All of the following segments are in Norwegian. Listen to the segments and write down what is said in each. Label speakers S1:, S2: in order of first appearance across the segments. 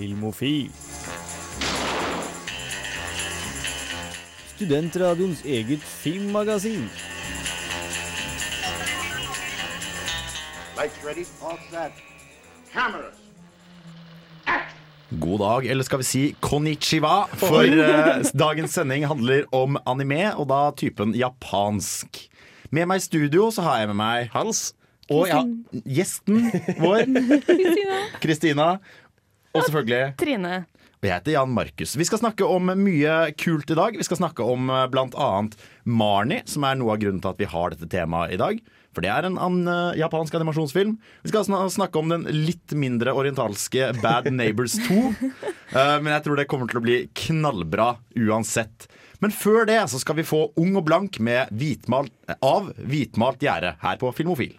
S1: Filmofil. Studentradioens eget filmmagasin.
S2: Ready. Cameras.
S3: God dag, eller skal vi si konnichiwa, for eh, dagens sending handler om anime, og da typen japansk. Med meg i studio så har jeg med meg
S4: Hans.
S3: og ja, gjesten vår, Kristina. Og selvfølgelig
S5: Trine.
S3: Og jeg heter Jan Markus. Vi skal snakke om mye kult i dag. Vi skal snakke om bl.a. blant annet Marnie, som er noe av grunnen til at vi har dette temaet i dag. For det er en an, eh, japansk animasjonsfilm. Vi skal sn snakke om den litt mindre orientalske Bad Neighbors 2. uh, men jeg tror det kommer til å bli knallbra uansett. Men før det så skal vi få Ung og blank med hvitmalt, av Hvitmalt gjerde her på Filmofil.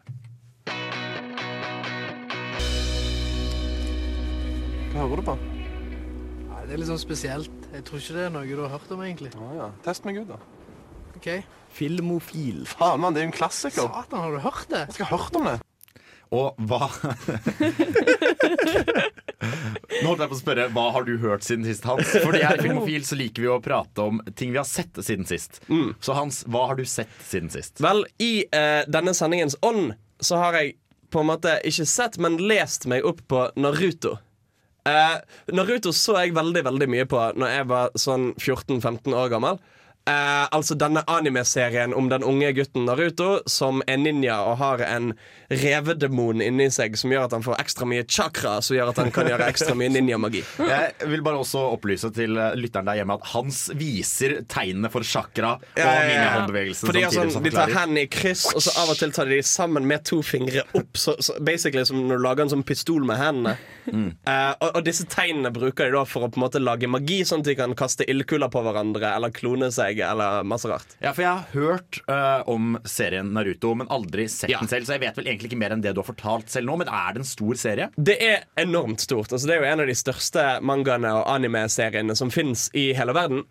S4: Hører du på?
S6: Ja, det er litt sånn spesielt. Jeg tror ikke det er noe du har hørt om, egentlig.
S4: Ah, ja. Test meg ut, da.
S6: Ok.
S1: Filmofil.
S4: Faen, mann, det er jo en klassiker.
S6: Satan, har du hørt det?
S4: Jeg skal ha hørt om det.
S3: Og hva Nå holdt jeg på å spørre hva har du hørt siden sist, Hans? Fordi her i Filmofil så liker vi å prate om ting vi har sett siden sist. Så Hans, hva har du sett siden sist?
S7: Vel, i eh, denne sendingens ånd så har jeg på en måte ikke sett, men lest meg opp på Naruto. Eh, Naruto så jeg veldig veldig mye på Når jeg var sånn 14-15 år gammel. Eh, altså denne anime-serien om den unge gutten Naruto som er ninja og har en revedemon inni seg som gjør at han får ekstra mye chakra, som gjør at han kan gjøre ekstra mye ninjamagi.
S3: Jeg vil bare også opplyse til eh, lytteren der hjemme at Hans viser tegnene for chakra og
S7: Ja, ja, ja.
S3: ninjahåndbevegelsen.
S7: For de,
S3: samtidig
S7: sånn,
S3: som
S7: de tar hendene i kryss, og så av og til tar de de sammen med to fingre opp. Så, så basically som når du lager en sånn pistol med hendene. Eh, og, og disse tegnene bruker de da for å på en måte lage magi, sånn at de kan kaste ildkuler på hverandre eller klone seg eller masse rart.
S3: Ja, for jeg har hørt uh, om serien Naruto, men aldri sett
S7: Ja.
S3: den selv. Så jeg vet vel egentlig ikke mer enn det du har fortalt selv nå, men er det en stor serie?
S7: Det er enormt stort. Altså, det er jo en av de største mangaene og anime-seriene som fins i hele verden.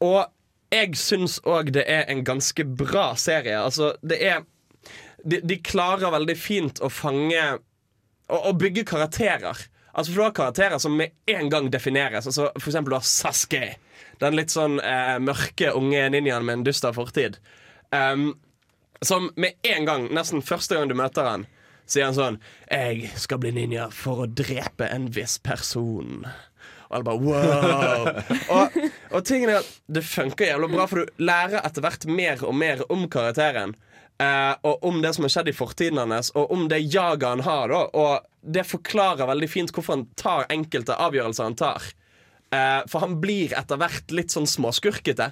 S7: Og jeg syns òg det er en ganske bra serie. Altså, det er De, de klarer veldig fint å fange Å, å bygge karakterer. Altså, for Du har karakterer som med en gang defineres. Altså, for eksempel du har Sasuke. Den litt sånn eh, mørke unge ninjaen med en dyster fortid. Um, som med en gang, nesten første gang du møter han, sier han sånn 'Jeg skal bli ninja for å drepe en viss person'. Og alle bare wow. og, og tingen er at det funker jævlig bra, for du lærer etter hvert mer og mer om karakteren. Eh, og om det som har skjedd i fortiden hans, og om det jaget han har. Da, og det forklarer veldig fint hvorfor han tar enkelte avgjørelser han tar. Eh, for han blir etter hvert litt sånn småskurkete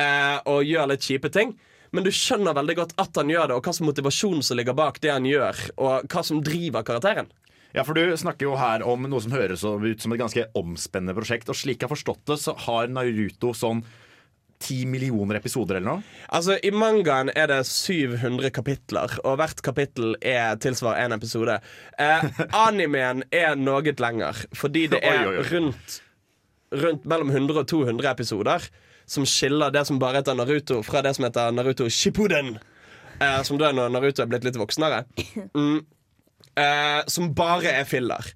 S7: eh, og gjør litt kjipe ting. Men du skjønner veldig godt at han gjør det, og hva som motivasjon som ligger bak det han gjør, og hva som driver karakteren.
S3: Ja, for Du snakker jo her om noe som høres ut som et ganske omspennende prosjekt. Og slik jeg har forstått det, så har Naruto sånn ti millioner episoder eller noe.
S7: Altså, I mangaen er det 700 kapitler, og hvert kapittel er tilsvarer én episode. Eh, animeen er noe lenger, fordi det er
S3: Oi, oi, oi.
S7: rundt, rundt mellom 100 og 200 episoder som skiller det som bare heter Naruto, fra det som heter Naruto Shippuden. Eh, som da er når Naruto er blitt litt voksnere. Mm. Eh, som bare er filler.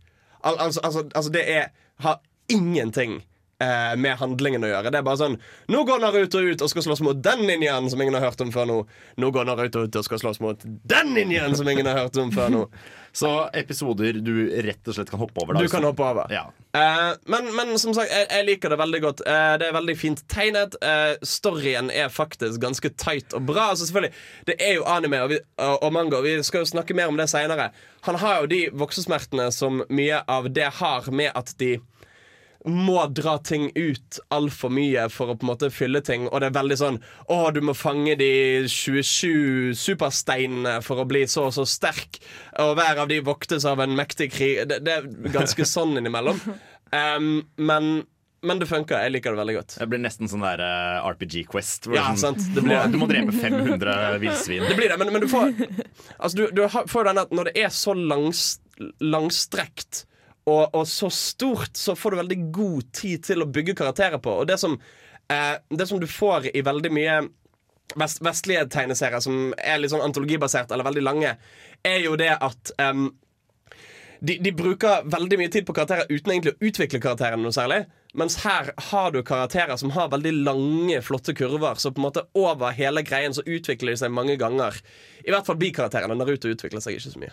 S7: Al altså, altså, altså, det er, har ingenting eh, med handlingen å gjøre. Det er bare sånn Nå går Naruto ut og skal slåss mot den ninjaen som ingen har hørt om før nå. Nå går Naruto ut og skal slåss mot den ninjaen som ingen har hørt om før nå.
S3: Så episoder du rett og slett kan hoppe over. Da,
S7: Du kan hoppe over.
S3: Ja.
S7: Eh, men, men som sagt, jeg, jeg liker det veldig godt. Eh, det er veldig fint tegnet. Eh, storyen er faktisk ganske tight og bra. Altså selvfølgelig, Det er jo anime og, vi, og, og manga, og vi skal jo snakke mer om det seinere. Han har jo de voksesmertene som mye av det har, med at de må dra ting ut altfor mye for å på en måte fylle ting. Og det er veldig sånn Å, du må fange de 27 supersteinene for å bli så og så sterk. Og hver av de voktes av en mektig krig. Det, det er ganske sånn innimellom. Um, men, men det funker. Jeg liker det veldig godt.
S3: Det blir nesten sånn der uh, RPG Quest.
S7: Ja,
S3: sånn,
S7: sant, det blir.
S3: Du må drepe 500 villsvin.
S7: Det blir det, men, men du får Altså, du, du har- får den at når det er så langs, langstrekt og, og så stort, så får du veldig god tid til å bygge karakterer på. Og det som, eh, det som du får i veldig mye vest, vestlige tegneserier som er litt sånn antologibasert eller veldig lange, er jo det at eh, de, de bruker veldig mye tid på karakterer uten egentlig å utvikle karakterene noe særlig. Mens her har du karakterer som har veldig lange, flotte kurver. Så på en måte over hele greien så utvikler de seg mange ganger. I hvert fall bikarakterene. Naruto utvikler seg ikke så mye.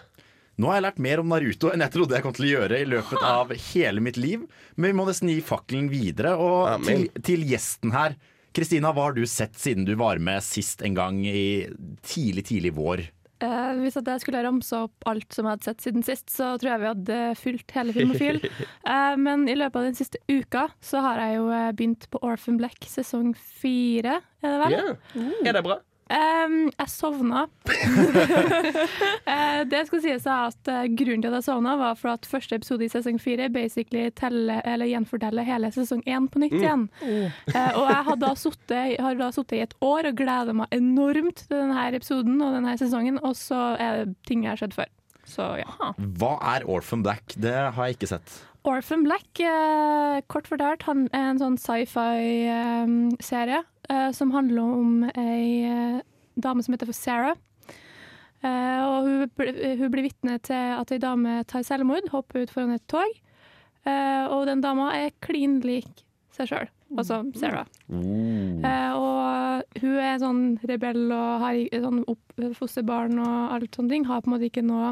S3: Nå har jeg lært mer om Naruto enn jeg trodde jeg kom til å gjøre i løpet av hele mitt liv. Men vi må nesten gi fakkelen videre. Og til, til gjesten her. Kristina, hva har du sett siden du var med sist en gang i tidlig, tidlig vår?
S5: Eh, hvis at jeg skulle ramse opp alt som jeg hadde sett siden sist, så tror jeg vi hadde fylt hele Filmofil. Eh, men i løpet av den siste uka så har jeg jo eh, begynt på Orphan Black sesong fire, er det vel?
S7: Ja. Er det bra?
S5: Um, jeg sovna. Eh, det skal sies at eh, Grunnen til at jeg sovna, var for at første episode i sesong fire basically eller gjenforteller hele sesong én på nytt igjen. Eh, og jeg har da suttet har da sittet i et år og gleda meg enormt til denne episoden og denne sesongen, og så er det ting jeg har sett før. Så ja.
S3: Hva er Orphan Black? Det har jeg ikke sett.
S5: Orphan Black, eh, kort fortalt, han er en sånn sci-fi-serie eh, som handler om ei eh, dame som heter for Sarah. Eh, og hun, hun blir vitne til at ei dame tar selvmord, hopper ut foran et tog. Eh, og den dama er klin lik seg sjøl, altså Sarah. Eh, og hun er sånn rebell og har sånn opp, fosterbarn og alt sånne ting. Har på en måte ikke noe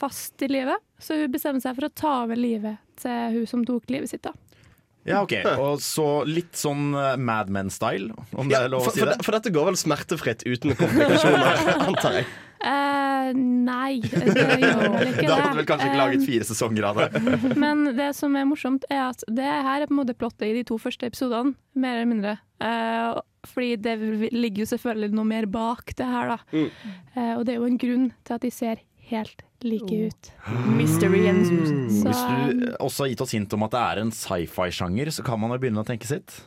S5: fast i livet, så hun bestemmer seg for å ta over livet til hun som tok livet sitt. da.
S3: Ja, ok. Og så litt sånn uh, Mad Men-style, om det
S7: Ja,
S3: er lov
S7: for,
S3: å si
S7: for,
S3: det?
S7: det- for dette går vel smertefritt uten komplikasjoner, antar jeg.
S5: Uh, nei, det gjør vel ikke det.
S3: Da hadde vel kanskje ikke
S5: Eh,
S3: laget fire sesonger av det.
S5: Men det som er morsomt, er at det her er på en måte plottet i de to første episodene, mer eller mindre. Uh, fordi det ligger jo selvfølgelig noe mer bak det her, da.
S7: Mm.
S5: Uh, og det er jo en grunn til at de ser helt like ut.
S8: Mystery ensues.
S5: Så,
S3: Hvis du også har gitt oss hint om at det er en sci-fi-sjanger, så kan man jo begynne å tenke sitt.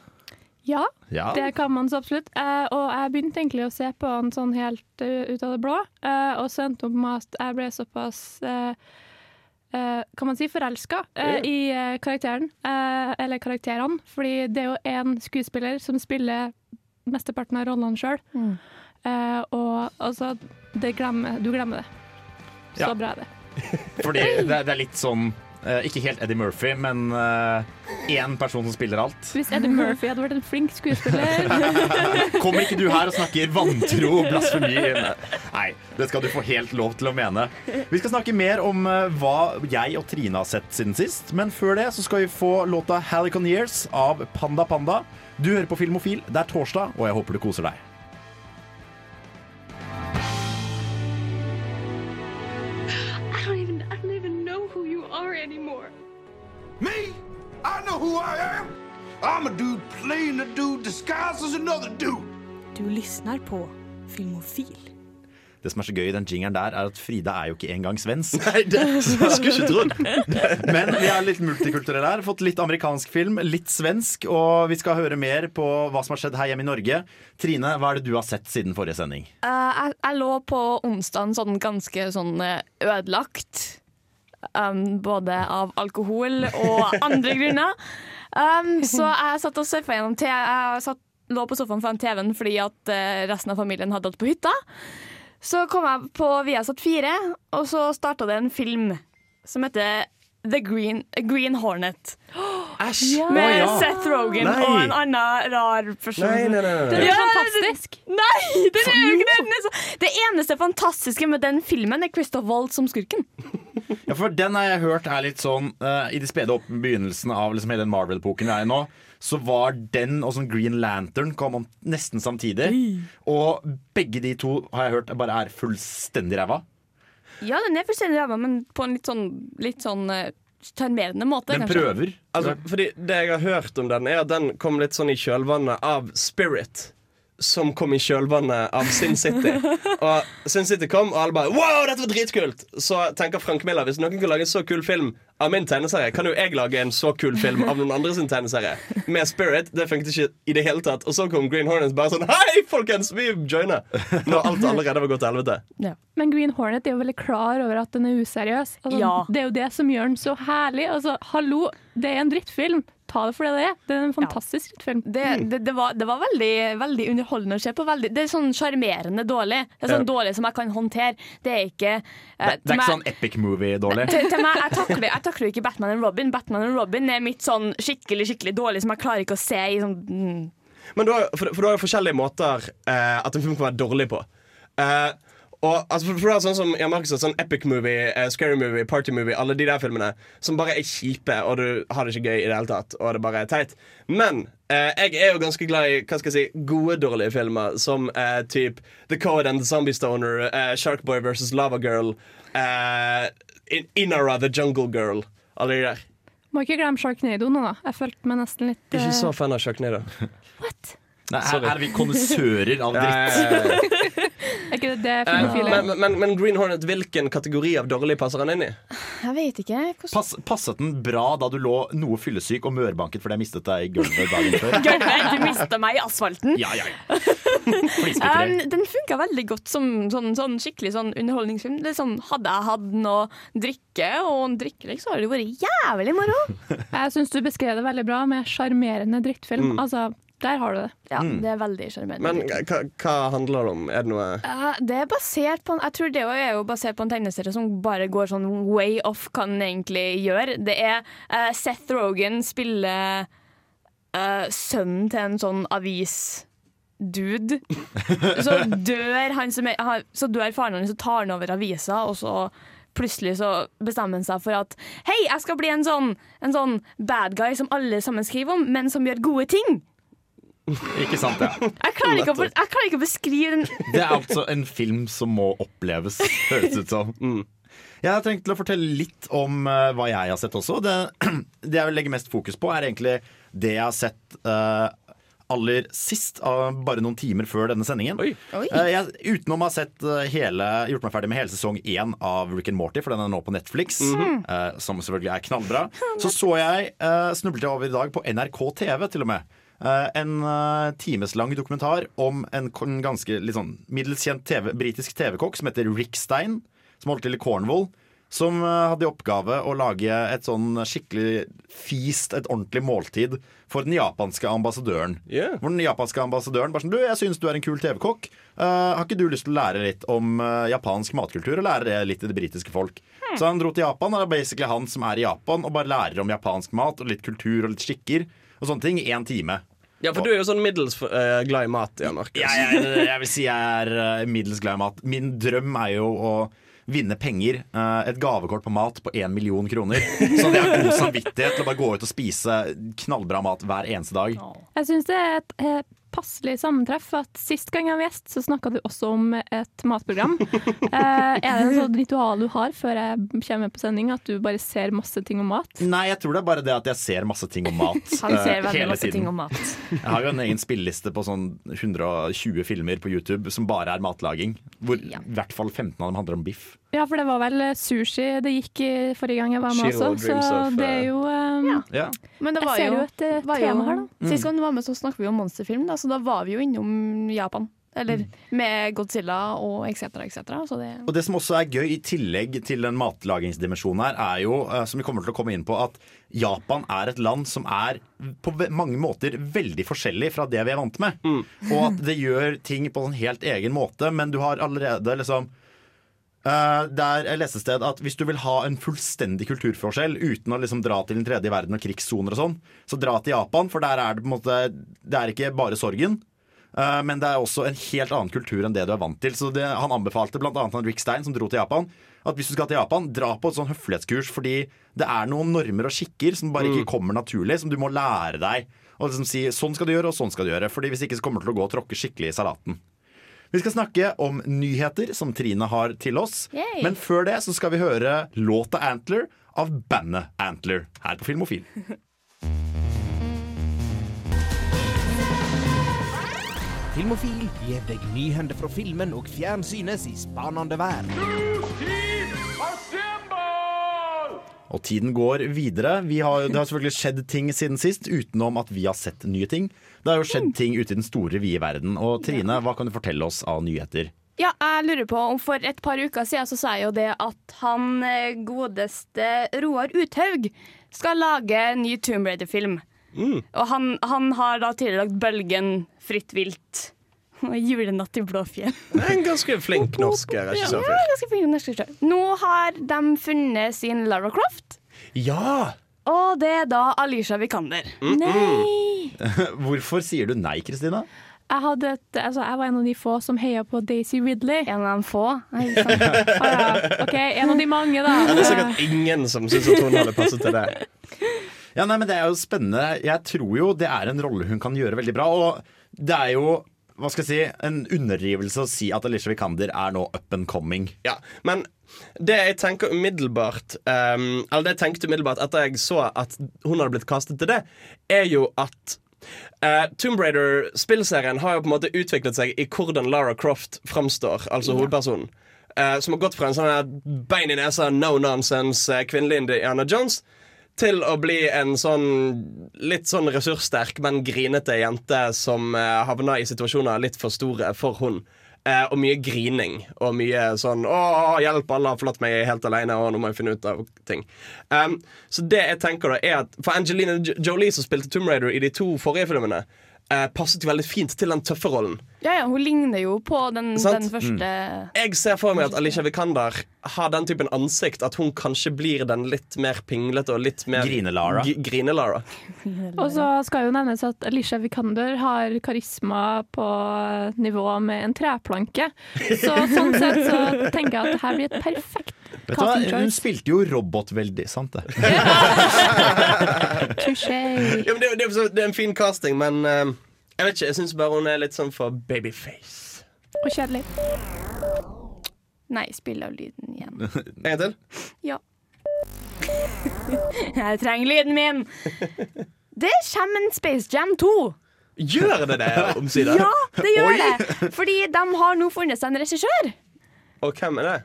S5: ja,
S3: Ja.
S5: det kan man så absolutt. Eh, og jeg begynte egentlig å se på han sånn helt uh, ut av det blå, eh, og så endte opp med at jeg ble såpass eh, eh, kan man si forelska eh, i eh, karakteren, eh, eller karakterene. Fordi det er jo én skuespiller som spiller mesteparten av rollene sjøl.
S8: Mm.
S5: og altså, det glemmer, du glemmer det. Så
S3: Ja.
S5: bra er det.
S3: Fordi det, det er litt sånn eh, Ikke helt Eddie Murphy, men én person som spiller alt.
S5: Hvis Eddie Murphy hadde vært en flink skuespiller
S3: Kommer ikke du her og snakker vantro og blasfemi? Nei, det skal du få helt lov til å mene. Vi skal snakke mer om eh, hva jeg og Trine har sett siden sist. Men før det så skal vi få låta 'Halicon Years' av Panda Panda. Du hører på Filmofil. Det er torsdag, og jeg håper du koser deg.
S9: I know who
S2: I am. I'm a dude playing a dude disguised as another dude.
S8: Du lyssnar på Filmofil.
S3: Det som er så gøy i den jingeren der, er at Frida er jo ikke engang svensk.
S7: Nei, det skulle ikke trodd.
S3: Men vi er litt multikulturelle her. Fått litt amerikansk film, litt svensk. Og vi skal høre mer på hva som har skjedd her hjemme i Norge. Trine, hva er det du har sett siden forrige sending?
S8: Uh, jeg, jeg lå på onsdagen sånn ganske sånn eh, ødelagt. Um, både av alkohol og andre grunner. Um, så jeg satt og surfa gjennom TV. Jeg satt, lå på sofaen foran TV-en fordi at eh, resten av familien hadde dratt på hytta. Så kom jeg på Viasat 4, og så starta det en film som heter The Green, Green Hornet.
S7: Æsj.
S8: Med
S7: Å, ja.
S8: Seth Rogen
S7: Nei.
S8: og en annen rar person.
S7: Nei, nei, nei, nei.
S5: Det er
S8: Ja,
S5: fantastisk.
S8: Nei, den er jo ikke det! Den er så- Det eneste fantastiske med den filmen er Christoph Wold som skurken.
S3: Ja, for Den har jeg hørt er litt sånn uh, I de spede opp begynnelsen av liksom hele den Marvel-epoken vi er i nå, så var den og sånn Green Lantern kom om nesten samtidig. Og begge de to har jeg hørt bare er fullstendig ræva.
S8: Ja, den er fullstendig ræva, men på en litt sånn, litt sånn eh, sjarmerende måte.
S3: Den
S8: kanskje.
S3: prøver.
S7: Altså, fordi Det jeg har hørt om den, er at den kom litt sånn i kjølvannet av Spirit. Som kom i kjølvannet av Sin City. Og Sin City kom, og alle bare Wow, dette var dritkult! Så tenker Frank Miller hvis noen kan lage en så kul film av min tegneserie, kan jo jeg lage en så kul film av noen andre sin tegneserie. Med Spirit. Det funket ikke i det hele tatt. Og så kom Green Hornets bare sånn Hei, folkens, vi joiner! Når alt allerede var gått til helvete.
S5: Men Green Hornet er jo veldig klar over at den er useriøs. Altså,
S8: Ja.
S5: Det er jo det som gjør den så herlig. Altså, hallo, det er en drittfilm. Ta det for det det er. Det er en fantastisk drittfilm.
S8: Det, det, det, var, det var veldig, veldig underholdende å se på. Veldig, det er sånn sjarmerende dårlig. Det er sånn
S3: Ja.
S8: dårlig som jeg kan håndtere. Det er ikke uh,
S3: Det, det er ikke
S8: meg-
S3: sånn epic movie-dårlig.
S8: til, til meg, jeg takler, jeg takler ikke Batman og Robin. Batman og Robin er mitt sånn skikkelig skikkelig dårlig som jeg klarer ikke å se i sånn mm.
S7: Men du har, for, for du har jo forskjellige måter eh, at en film kan være dårlig på. Eh, og altså, for, for det er sånn som jeg merker sa, sånn epic movie, uh, scary movie, party movie, alle de der filmene som bare er kjipe, og du har det ikke gøy i det hele tatt, og det bare er teit. Men uh, jeg er jo ganske glad i hva skal jeg si, gode, dårlige filmer, som uh, typ The Code and The Zombie Stoner, uh, Sharkboy versus Lava Girl, uh, In- Inara The Jungle Girl. Alle de der.
S5: Må ikke glemme Sharknado nå, da. Jeg følte meg nesten litt
S7: Ikke
S5: eh,
S7: så fan av Sharknado.
S3: Nei, her, er vi kondisører av dritt.
S7: ja, ja, ja.
S5: Er ikke det det
S7: Eh,
S5: filmofile er?
S7: men, men, men Green Hornet, hvilken kategori av dårlig passer han inn i?
S8: Jeg vet ikke. Hvordan
S3: Pass, passet den bra da du lå noe fyllesyk og mørbanket fordi jeg mistet deg i gulvet dagen før?
S8: Gulvet, du mista meg i asfalten.
S3: Ja, ja, ja.
S8: Um, den funka veldig godt som sånn, sånn skikkelig sånn underholdningsfilm. Det er sånn, hadde jeg hatt noe drikke og en drikkelek, så hadde det vært jævlig moro.
S5: Jeg syns du beskrev det veldig bra med sjarmerende drittfilm.
S7: Mm.
S5: Altså, der har du det.
S8: Ja, det er veldig sjarmerende.
S7: Men hva, handler det om? Er det noe
S8: uh, det er basert på en, Jeg tror det er jo basert på en tegneserie som bare går sånn way off hva den egentlig gjør. Det er uh, Seth Rogan spiller uh, sønnen til en sånn avisdude. så dør han som er, han- Så dør faren hans, så tar han over avisa, og så Plutselig så bestemmer han seg for at Hei, jeg skal bli en sånn, en sånn bad guy som alle sammen skriver om, men som gjør gode ting.
S3: Ikke sant, ja.
S8: Jeg klarer ikke å, jeg klarer ikke å beskrive den
S3: Det er altså en film som må oppleves, høres ut som. Jeg har tenkt til å fortelle litt om uh, hva jeg har sett også. Det, det jeg vil legge mest fokus på, er egentlig det jeg har sett uh, aller sist, uh, bare noen timer før denne sendingen.
S7: Oi.
S8: Oi.
S3: Eh, jeg, utenom å ha sett hele, gjort meg ferdig med hele sesong én av Rick and Morty, for den er nå på Netflix, eh, som selvfølgelig er knallbra, så så jeg, uh, snublet jeg over i dag på NRK TV til og med. Eh, en uh, timeslang dokumentar om en ganske litt sånn middels kjent TV, britisk TV-kokk som heter Rick Stein, som holdt til i Cornwall. Som eh, hadde i oppgave å lage et sånn skikkelig feast, et ordentlig måltid, for den japanske ambassadøren.
S7: Yeah.
S3: Hvor den japanske ambassadøren bare sånn Du, jeg syns du er en kul TV-kokk. Uh, har ikke du lyst til å lære litt om uh, japansk matkultur, og lære det litt til det britiske folk? Så han dro til Japan, og det er basically han som er i Japan, og bare lærer om japansk mat og litt kultur og litt skikker og sånne ting i én time.
S7: Ja, for du er jo sånn middels uh, glad i mat, Jan Markus.
S3: Ja, jeg, jeg vil si jeg er eh, middels glad i mat. Min drøm er jo å vinne penger. Uh, Et gavekort på mat på én million kroner. Så jeg har god samvittighet til å bare gå ut og spise knallbra mat hver eneste dag.
S5: Jeg syns det er et passelig sammentreff at sist gang jeg var gjest, så snakka du også om et matprogram. Eh, er det en sånn ritual du har før jeg kommer på sending, at du bare ser masse ting om mat?
S3: Nei, jeg tror det er bare det at jeg ser masse ting om mat.
S8: Han ser uh,
S3: hele
S8: masse
S3: tiden.
S8: ting om mat.
S3: Jeg har jo en egen spilleliste på sånn 120 filmer på YouTube som bare er matlaging. Hvor i hvert fall 15 av dem handler om biff.
S5: Ja, for det var vel sushi det gikk i forrige gang jeg var med
S7: Shiro
S5: også, så
S7: of,
S5: det er
S7: eh,
S5: jo um,
S8: Ja.
S3: Ja.
S8: Men det
S5: Jeg
S8: var
S5: ser
S8: jo,
S5: et eh,
S8: var jo
S5: tema her, da.
S8: Sist gang du var med, så snakket vi om monsterfilm, da, så da var vi jo innom Japan. Eller med Godzilla og etc. etc. Det
S3: Og det som også er gøy, i tillegg til den matlagingsdimensjonen her, er jo, eh, som vi kommer til å komme inn på, at Japan er et land som er på mange måter veldig forskjellig fra det vi er vant med. Og at det gjør ting på en helt egen måte, men du har allerede liksom eh, der jeg leste sted at Hvis du vil ha en fullstendig kulturforskjell uten å liksom dra til den tredje verden og krigssoner og sånn, så dra til Japan, for der er det på en måte Det er ikke bare sorgen. Uh, men det er også en helt annen kultur enn det du er vant til. Så det, Han anbefalte bl.a. Rick Stein, som dro til Japan, at hvis du skal til Japan, dra på et sånn høflighetskurs, fordi det er noen normer og skikker som bare ikke kommer naturlig, som du må lære deg. Og liksom si sånn skal du gjøre, og sånn skal du gjøre. Fordi hvis ikke så kommer du til å gå og tråkke skikkelig i salaten. Vi skal snakke om nyheter som Trine har til oss.
S8: Yay.
S3: Men før det så skal vi høre låta 'Antler' av bandet Antler her på Filmofil.
S10: Filmofil gir deg nyhender fra filmen og fjernsynets i spanende verden.
S3: Og tiden går videre. Vi har, det har selvfølgelig skjedd ting siden sist, utenom at vi har sett nye ting. Det har jo skjedd ting ute i den store, vide verden. Og Trine, hva kan du fortelle oss av nyheter?
S8: Ja, jeg lurer på om For et par uker siden så sa jeg jo det at han eh, godeste Roar Uthaug skal lage en ny Tomb Raider-film. Og han, han har da tidligere lagt Bølgen, Fritt vilt og Julenatt i Blåfjell.
S7: Det er en ganske flink norsk
S8: Ja,
S7: regissør.
S8: ganske fin norsk regissør. Nå har de funnet sin Lara Croft,
S7: Ja!
S8: og det er da Alisha Vikander.
S3: Mm,
S8: Nei!
S3: Hvorfor sier du nei, Kristina?
S5: Jeg, hadde et, altså, jeg var en av de få som heia på Daisy Ridley.
S8: En av de få. Nei,
S5: Ah, ja. OK, en av de mange, da.
S7: Det er sikkert ingen som syns at hun hadde passet til det.
S3: Ja, nei, men Det er jo spennende. Jeg tror jo det er en rolle hun kan gjøre veldig bra. Og det er jo hva skal jeg si, en underdrivelse å si at Alicia Vikander er nå up and coming.
S7: Ja, men det jeg tenker umiddelbart um, Eller det jeg tenkte umiddelbart etter jeg så at hun hadde blitt kastet til det, er jo at uh, Tomb Raider-spillserien har jo på en måte utviklet seg i hvordan Lara Croft framstår, altså hovedpersonen. Uh, som har gått fra en sånn bein i nesa, no nonsense, uh, kvinnelig Indiana Jones til å bli en sånn litt sånn ressurssterk, men grinete jente som eh, havna i situasjoner litt for store for hun. Eh, og mye grining og mye sånn 'Å, hjelp, alle har forlatt meg, helt alene.' Og nå må jeg finne ut av ting. Um, så det jeg tenker da er at For Angelina Jolie, som spilte Tomb Raider i de to forrige filmene, eh, passet jo veldig fint til den tøffe rollen.
S8: Ja, ja, hun ligner jo på den, den første
S7: Jeg ser for meg at Alicia Vikander har den typen ansikt at hun kanskje blir den litt mer pinglete og litt mer
S3: Grine-Lara.
S7: Grine-Lara.
S5: Og så skal jo nevnes at Alicia Vikander har karisma på nivå med en treplanke. Så sånn sett så tenker jeg at det her blir et perfekt
S3: Vet du hva? Hun spilte jo robot veldig, sant det?
S5: Touché.
S7: Ja, det, er det er en fin casting, men eh, jeg vet ikke, jeg syns bare hun er litt sånn for babyface.
S5: Og kjedelig.
S8: Nei, spill av lyden igjen.
S7: En gang til?
S8: Ja. Jeg trenger lyden min! Det kommer en Space Jam 2.
S7: Gjør det det, omsider?
S8: Ja, det gjør det! Fordi de har nå funnet seg en regissør.
S7: Og hvem er det?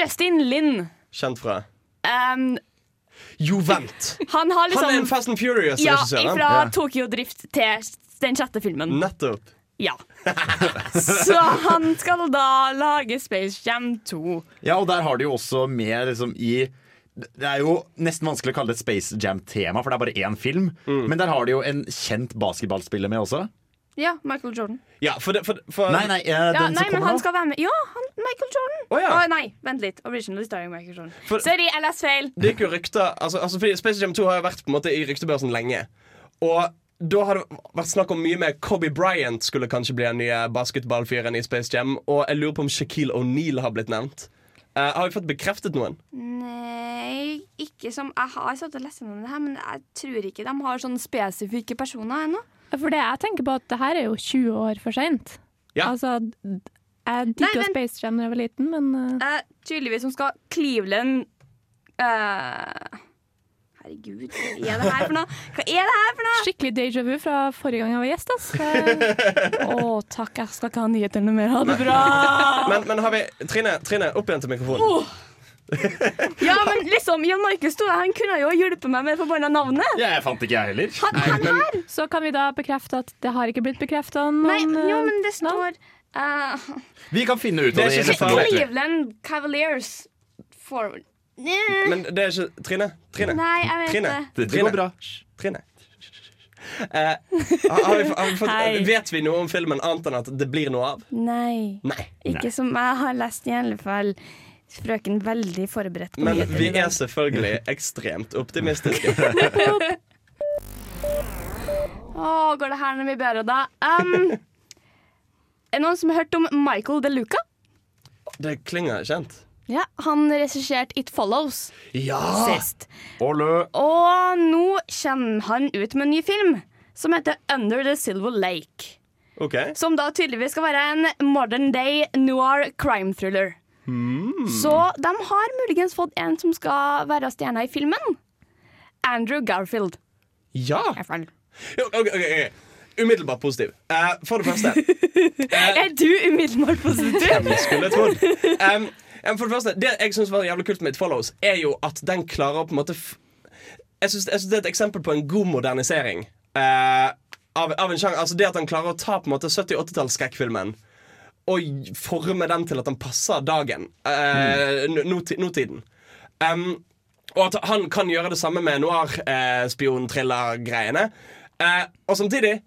S8: Justin Lin.
S7: Kjent fra?
S8: Um,
S7: Jo, vent!
S8: han har liksom
S7: Han er en Fast and Furious-regissør. Ja,
S8: fra Tokyo Drift til den sjette filmen.
S7: Nettopp.
S8: Ja. Så han skal da lage Space Jam 2.
S3: Ja, og der har de jo også med liksom i det er jo nesten vanskelig å kalle det et Space Jam-tema, for det er bare én film.
S7: Mm.
S3: Men der har de jo en kjent basketballspiller med også.
S8: Ja, Michael Jordan.
S7: Ja, for, det, for, for
S3: Nei, nei, eh,
S8: Ja,
S3: den
S8: nei,
S3: som
S8: men
S3: kommer
S8: han
S3: nå.
S8: skal være med. Ja, han, Michael Jordan.
S7: Å, ja.
S8: oh, nei, vent litt. Originally starring Michael Jordan.
S7: For-
S8: Sorry, jeg leste feil.
S7: Det gikk jo rykter altså, altså, Space Jam 2 har jo vært på en måte i ryktebørsen lenge. Og da har det vært snakk om mye med Kobe Bryant skulle kanskje bli den nye basketballfyren i Space Jam. Og jeg lurer på om Shaquille O'Neal har blitt nevnt. Uh, har vi fått bekreftet noen?
S8: Nei, ikke som Jeg har satt og lest gjennom det her, men jeg tror ikke de har sånne spesifikke personer ennå.
S5: For det jeg tenker på at det her er jo 20 år for seint.
S7: Ja.
S5: Altså, jeg digga
S8: men-
S5: Space Jam da jeg var liten, men uh,
S8: uh, tydeligvis som skal Cleveland eh, Herregud, hva er det her for noe? Hva er det her for noe?
S5: skikkelig déjà vu fra forrige gang jeg var gjest. ass. Eh,
S8: Å, takk, jeg skal ikke ha nyhetene mer. Ha det bra!
S7: Men, men har vi Trine, Trine, opp igjen til mikrofonen.
S8: Ja, men liksom, Jan Markus sto der, han kunne jo hjulpet meg med forbanna navnet.
S3: Ja, jeg fant ikke jeg heller.
S8: Han, han her!
S5: Så kan vi da bekrefte at det har ikke blitt bekrefta
S8: Nei, jo,
S5: eh,
S8: men det står uh...
S3: Vi kan finne ut av det. det.
S8: Cleveland Cavaliers forward.
S7: Men det er ikke Trine? Trine?
S8: Nei, jeg vet
S7: Trine.
S8: det.
S3: Det går bra.
S7: Trine. Eh, har, vi, har vi fått, vet vi noe om filmen annet enn at det blir noe av?
S8: Nei.
S7: Nei.
S8: Ikke som jeg har lest, i alle fall. Frøken veldig forberedt
S7: Men vi er selvfølgelig ekstremt optimistiske.
S8: Å, går det her noe mye bedre da? Um, er noen som har hørt om Michael De Luca?
S7: Det klinger kjent.
S8: Ja, Han regisserte It Follows
S7: Ja!
S8: sist.
S3: Olø.
S8: Og nå kommer han ut med en ny film som heter Under the Silver Lake.
S7: OK.
S8: Som da tydeligvis skal være en modern day noir crime thriller. Så de har muligens fått en som skal være stjerna i filmen. Andrew Garfield.
S7: Ja!
S8: I hvert fall.
S7: Jo, ok, ok, ok. Umiddelbart positiv. Uh, for det første
S8: Er du umiddelbart positiv?
S7: Hvem skulle trodd? Um, for det første, det jeg syns var jævlig kult med It Follows, er jo at den klarer å på en måte Jeg syns det er et eksempel på en god modernisering. Uh, av, av en sjanger, altså Det at han klarer å ta på en måte 70-80-tallsskrekkfilmen og forme den til at den passer dagen. eh, n- nåti- nåtiden. Um, Og at han kan gjøre det samme med noir-spion-thriller-greiene. Uh, og samtidig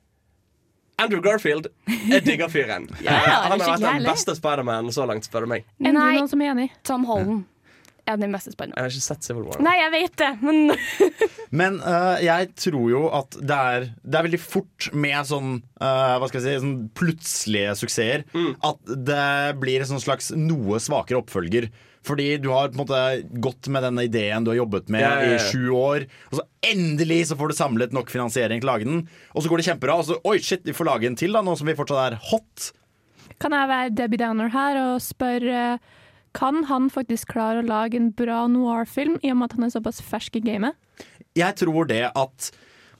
S7: Andrew Garfield, jeg digger fyren.
S8: Ja, han
S7: har vært den beste Spiderman så langt, spør du meg.
S8: Nei.
S5: noen som er enig.
S8: Tom Holland er.
S7: Jeg har ikke sett Civil War.
S8: Nei, jeg vet det, men
S3: Men uh, jeg tror jo at det er, det er veldig fort med sånn uh, Hva skal jeg si sånn plutselige suksesser at det blir en sånn slags noe svakere oppfølger. Fordi du har på en måte gått med denne ideen du har jobbet med
S7: Ja, ja,
S3: i sju år. Og så endelig så får du samlet nok finansiering til å lage den. Og så går det kjempebra. Og så oi, shit, vi får lage en til, da, nå som vi fortsatt er hot.
S5: Kan jeg være Debbie Downer her og spørre Kan han faktisk klare å lage en bra noir-film, i og med at han er såpass fersk i gamet?
S3: Jeg tror det at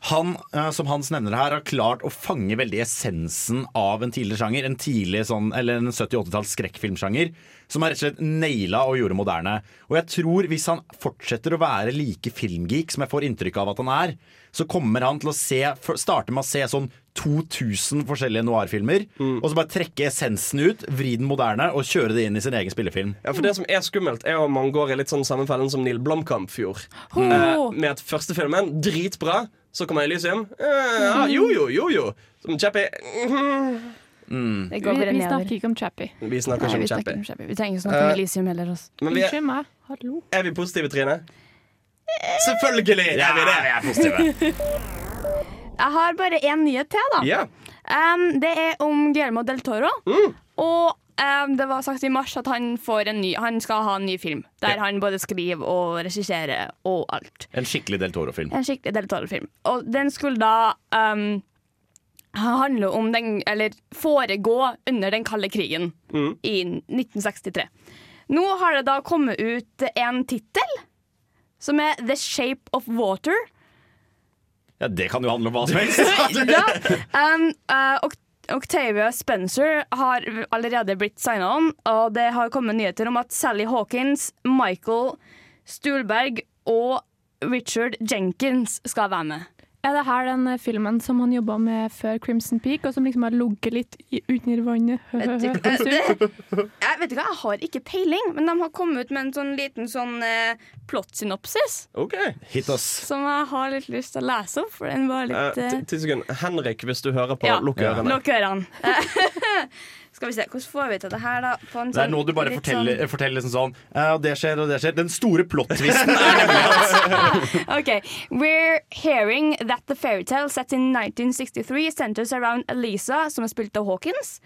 S3: han, eh, som Hans nevner her, har klart å fange veldig essensen av en tidligere sjanger. En tidlig sånn, eller en 70-80-talls skrekkfilmsjanger. Som er rett og slett naila og gjorde moderne. Og jeg tror hvis han fortsetter å være like filmgeek som jeg får inntrykk av at han er, så kommer han til å se, starte med å se sånn 2000 forskjellige noir-filmer. Og så bare trekke essensen ut, vri den moderne og kjøre det inn i sin egen spillefilm.
S7: Ja, for Det som er skummelt, er om man går i litt sånn samme fellen som Neil Blomkamp gjorde.
S8: Mm.
S7: Eh, med at første filmen, dritbra, så kommer Elysium. Eh, ja, jo, jo, jo, jo. Som Chappie. mhm.
S8: Det
S5: Vi, vi snakker ikke om Chappie.
S7: Vi snakker
S8: Nei,
S7: ikke
S8: vi
S7: om
S8: snakker
S7: Chappie.
S8: om Chappie. Vi trenger ikke snakke om
S7: Elisium
S8: Elysium heller. Altså.
S7: Men vi er,
S5: Unnskyld meg. Hallo.
S7: er vi positive, Trine? Selvfølgelig er vi det!
S3: er positive.
S8: Jeg har bare én nyhet til, da.
S7: Ja.
S8: Um, det er om Guillermo del Toro. Og um, det var sagt i mars at han, får en ny, han skal ha en ny film. Der
S3: Ja.
S8: han både skriver og regisserer og alt.
S3: En skikkelig Del Toro-film.
S8: En skikkelig del Toro-film. Og den skulle da um, handle om den Eller foregå under den kalde krigen i 1963. Nå har det da kommet ut en tittel som er The Shape of Water.
S3: Ja, Det kan jo handle om hva som helst.
S8: ja. um, uh, Octavia Spencer har allerede blitt signa om, og det har kommet nyheter om at Sally Hawkins, Michael Stuhlberg og Richard Jenkins skal være med.
S5: Er det her den eh, filmen som han jobba med før Crimson Peak, og som liksom har ligget litt under vannet?
S8: Vet
S5: du, det.
S8: Jeg vet ikke, jeg har ikke peiling, men de har kommet ut med en sånn liten sånn eh, plottsynopsis
S7: Okay.
S3: Hit oss.
S8: som jeg har litt lyst til å lese opp, for den var
S7: Eh,
S8: litt eh,
S7: Ti sekunder. Henrik, hvis du hører på,
S8: Ja.
S7: lukk ørene.
S8: Lukk ørene. Skal vi se, hvordan får vi til det her, da? På en
S3: Det er
S8: sånn
S3: nå du bare forteller,
S8: sånn-
S3: forteller liksom sånn «Ja, Og det skjer, og det skjer. Den store plot-twisten er nemlig
S8: OK. We're hearing that the fairy tale set in 1963 centers around Elisa, som er spilt av Hawkins,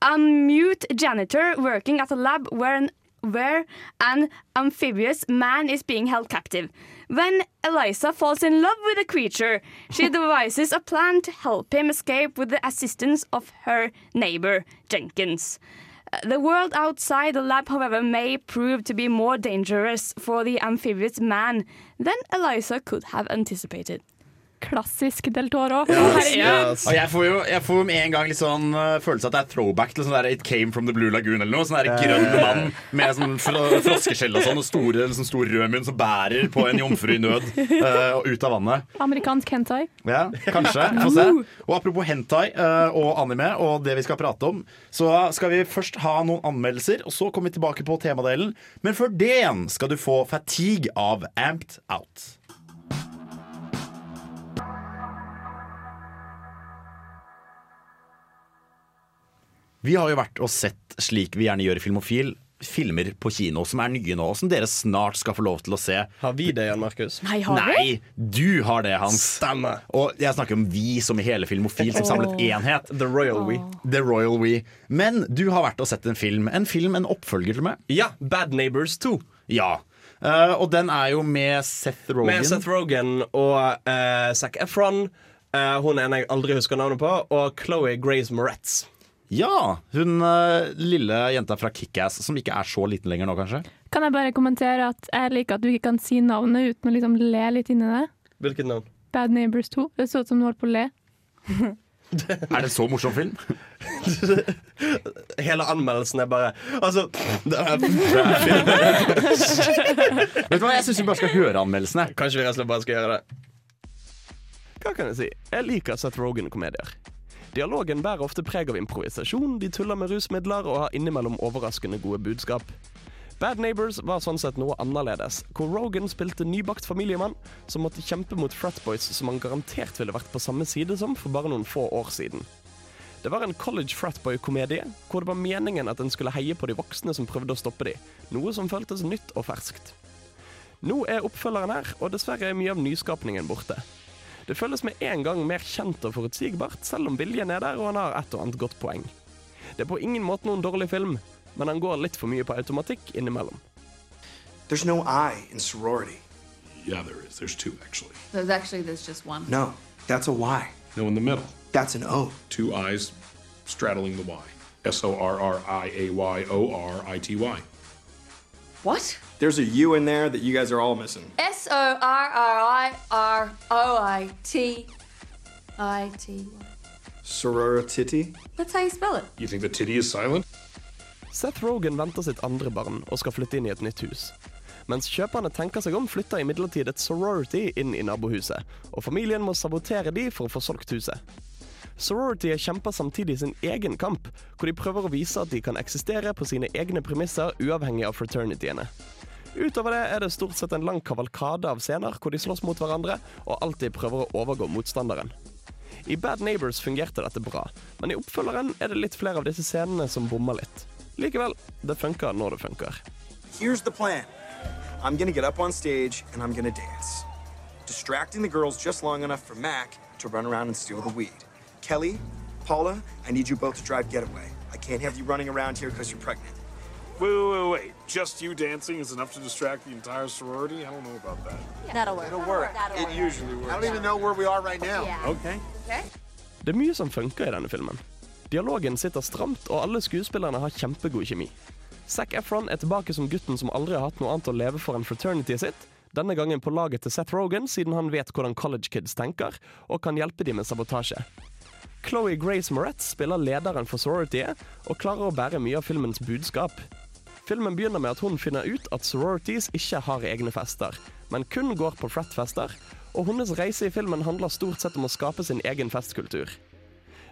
S8: a mute janitor working at a lab where an, where an amphibious man is being held captive. When Eliza falls in love with a creature, she devises a plan to help him escape with the assistance of her neighbor, Jenkins. Uh, The world outside the lab, however, may prove to be more dangerous for the amphibious man than Eliza could have anticipated.
S5: Klassisk Del Toro.
S7: Yes, yes.
S3: Og jeg får jo jeg får med en gang litt sånn uh, følelse at det er throwback til sånn der It Came From The Blue Lagoon eller noe. Sånn der grønn mann med sånn fro- froskeskjell og sånn, og store, sånn stor rød munn som bærer på en jomfru i nød uh, ut av vannet.
S5: Amerikansk hentai.
S3: Ja, kanskje. Få se. Og apropos hentai uh, og anime og det vi skal prate om, så skal vi først ha noen anmeldelser, og så kommer vi tilbake på temadelen. Men før det igjen skal du få Fatigue av Amped Out. Vi har jo vært og sett slik vi gjerne gjør i Filmofil, filmer på kino som er nye nå, og som dere snart skal få lov til å se.
S7: Har vi det, Jan Markus?
S8: Nei, har vi?
S3: Du har det, Hans.
S7: Stemmer.
S3: Og jeg snakker om vi som i hele Filmofil som samlet enhet.
S7: The Royal We.
S3: The Royal We. Men du har vært og sett en film. En film, en oppfølger til meg.
S7: Ja, Bad Neighbors 2.
S3: Ja. Uh, og den er jo med Seth Rogen.
S7: Med Seth Rogen og uh, Zac Efron. Uh, hun ene jeg aldri husker navnet på. Og Chloé Grace Moretz.
S3: Ja, hun eh, lille jenta fra Kickass, som ikke er så liten lenger nå, kanskje.
S5: Kan jeg bare kommentere at jeg liker at du ikke kan si navnet uten å liksom le litt inni det?
S7: Hvilket navn?
S5: Bad Neighbors 2. Det så ut som du holdt på å le.
S3: Er det en så morsom film?
S7: Hele anmeldelsen er bare Altså det er,
S3: Vet du hva, Jeg syns vi bare skal høre anmeldelsene.
S7: Kanskje vi rett og slett bare skal gjøre det. Hva kan jeg si? Jeg liker Seth Rogen-komedier. Dialogen bærer ofte preg av improvisasjon, de tuller med rusmidler og har innimellom overraskende gode budskap. Bad Neighbors var sånn sett noe annerledes, hvor Rogan spilte nybakt familiemann som måtte kjempe mot fratboys som han garantert ville vært på samme side som for bare noen få år siden. Det var en college fratboy-komedie, hvor det var meningen at en skulle heie på de voksne som prøvde å stoppe de, noe som føltes nytt og ferskt. Nå er oppfølgeren her, og dessverre er mye av nyskapningen borte. Det føles med en gang mer kjent og forutsigbart, selv om viljen er der og han har et og annet godt poeng. Det er på ingen måte noen dårlig film, men han går litt for mye på automatikk innimellom.
S11: There's no I in sorority.
S12: Yeah, there is. There's two, actually.
S13: There's actually there's just one.
S11: No, that's a Y.
S12: No, in the middle.
S11: That's an O.
S12: Two I's straddling the Y. S O R R I A Y O R I T Y.
S13: What?
S11: There's a U in there that you guys are all missing.
S13: S O R R I R O I T I T Y.
S11: Sorority.
S13: That's how you spell it.
S12: You think the titty is silent?
S7: Seth Rogan venter sitt andre barn og skal flytte inn i et nytt hus. Mens kjøperne tenker seg om, flytter imidlertid et sorority inn i nabohuset, og familien må sabotere de for å få solgt huset. Sorority kjemper samtidig sin egen kamp, hvor de prøver å vise at de kan eksistere på sine egne premisser uavhengig av fraternityene. Utover det er det stort sett en lang kavalkade av scener hvor de slåss mot hverandre og alltid prøver å overgå motstanderen. I Bad Neighbors fungerte dette bra, men i oppfølgeren er det litt flere av disse scenene som bommer litt. Likevel, det funker når det funker.
S11: Here's the plan I'm gonna get up on stage and I'm gonna dance, distracting the girls just long enough for Mac to run around and steal the weed. Kelly, Paula, I need you both to drive getaway. I can't have you running around here because you're pregnant.
S12: Wait, wait, wait, wait. Just you dancing is enough to distract the entire sorority? I don't know about that.
S13: That'll work.
S11: It'll work.
S13: That'll
S12: It usually works.
S11: I don't even know where we are right now.
S13: Yeah.
S12: Okay.
S13: Okay.
S7: Det er mye som funker i denne filmen. Dialogen sitter stramt, og alle skuespillerne har kjempegod kjemi. Zac Efron er tilbake som gutten som aldri har hatt noe annet å leve for enn fraternityet sitt. Denne gangen på laget til Seth Rogan, siden han vet hvordan college kids tenker, og kan hjelpe dem med sabotasje. Chloé Grace Moretz spiller lederen for sororityet, og klarer å bære mye av filmens budskap. Filmen begynner med at hun finner ut at sororities ikke har egne fester, men kun går på frat-fester, og hennes reise i filmen handler stort sett om å skape sin egen festkultur.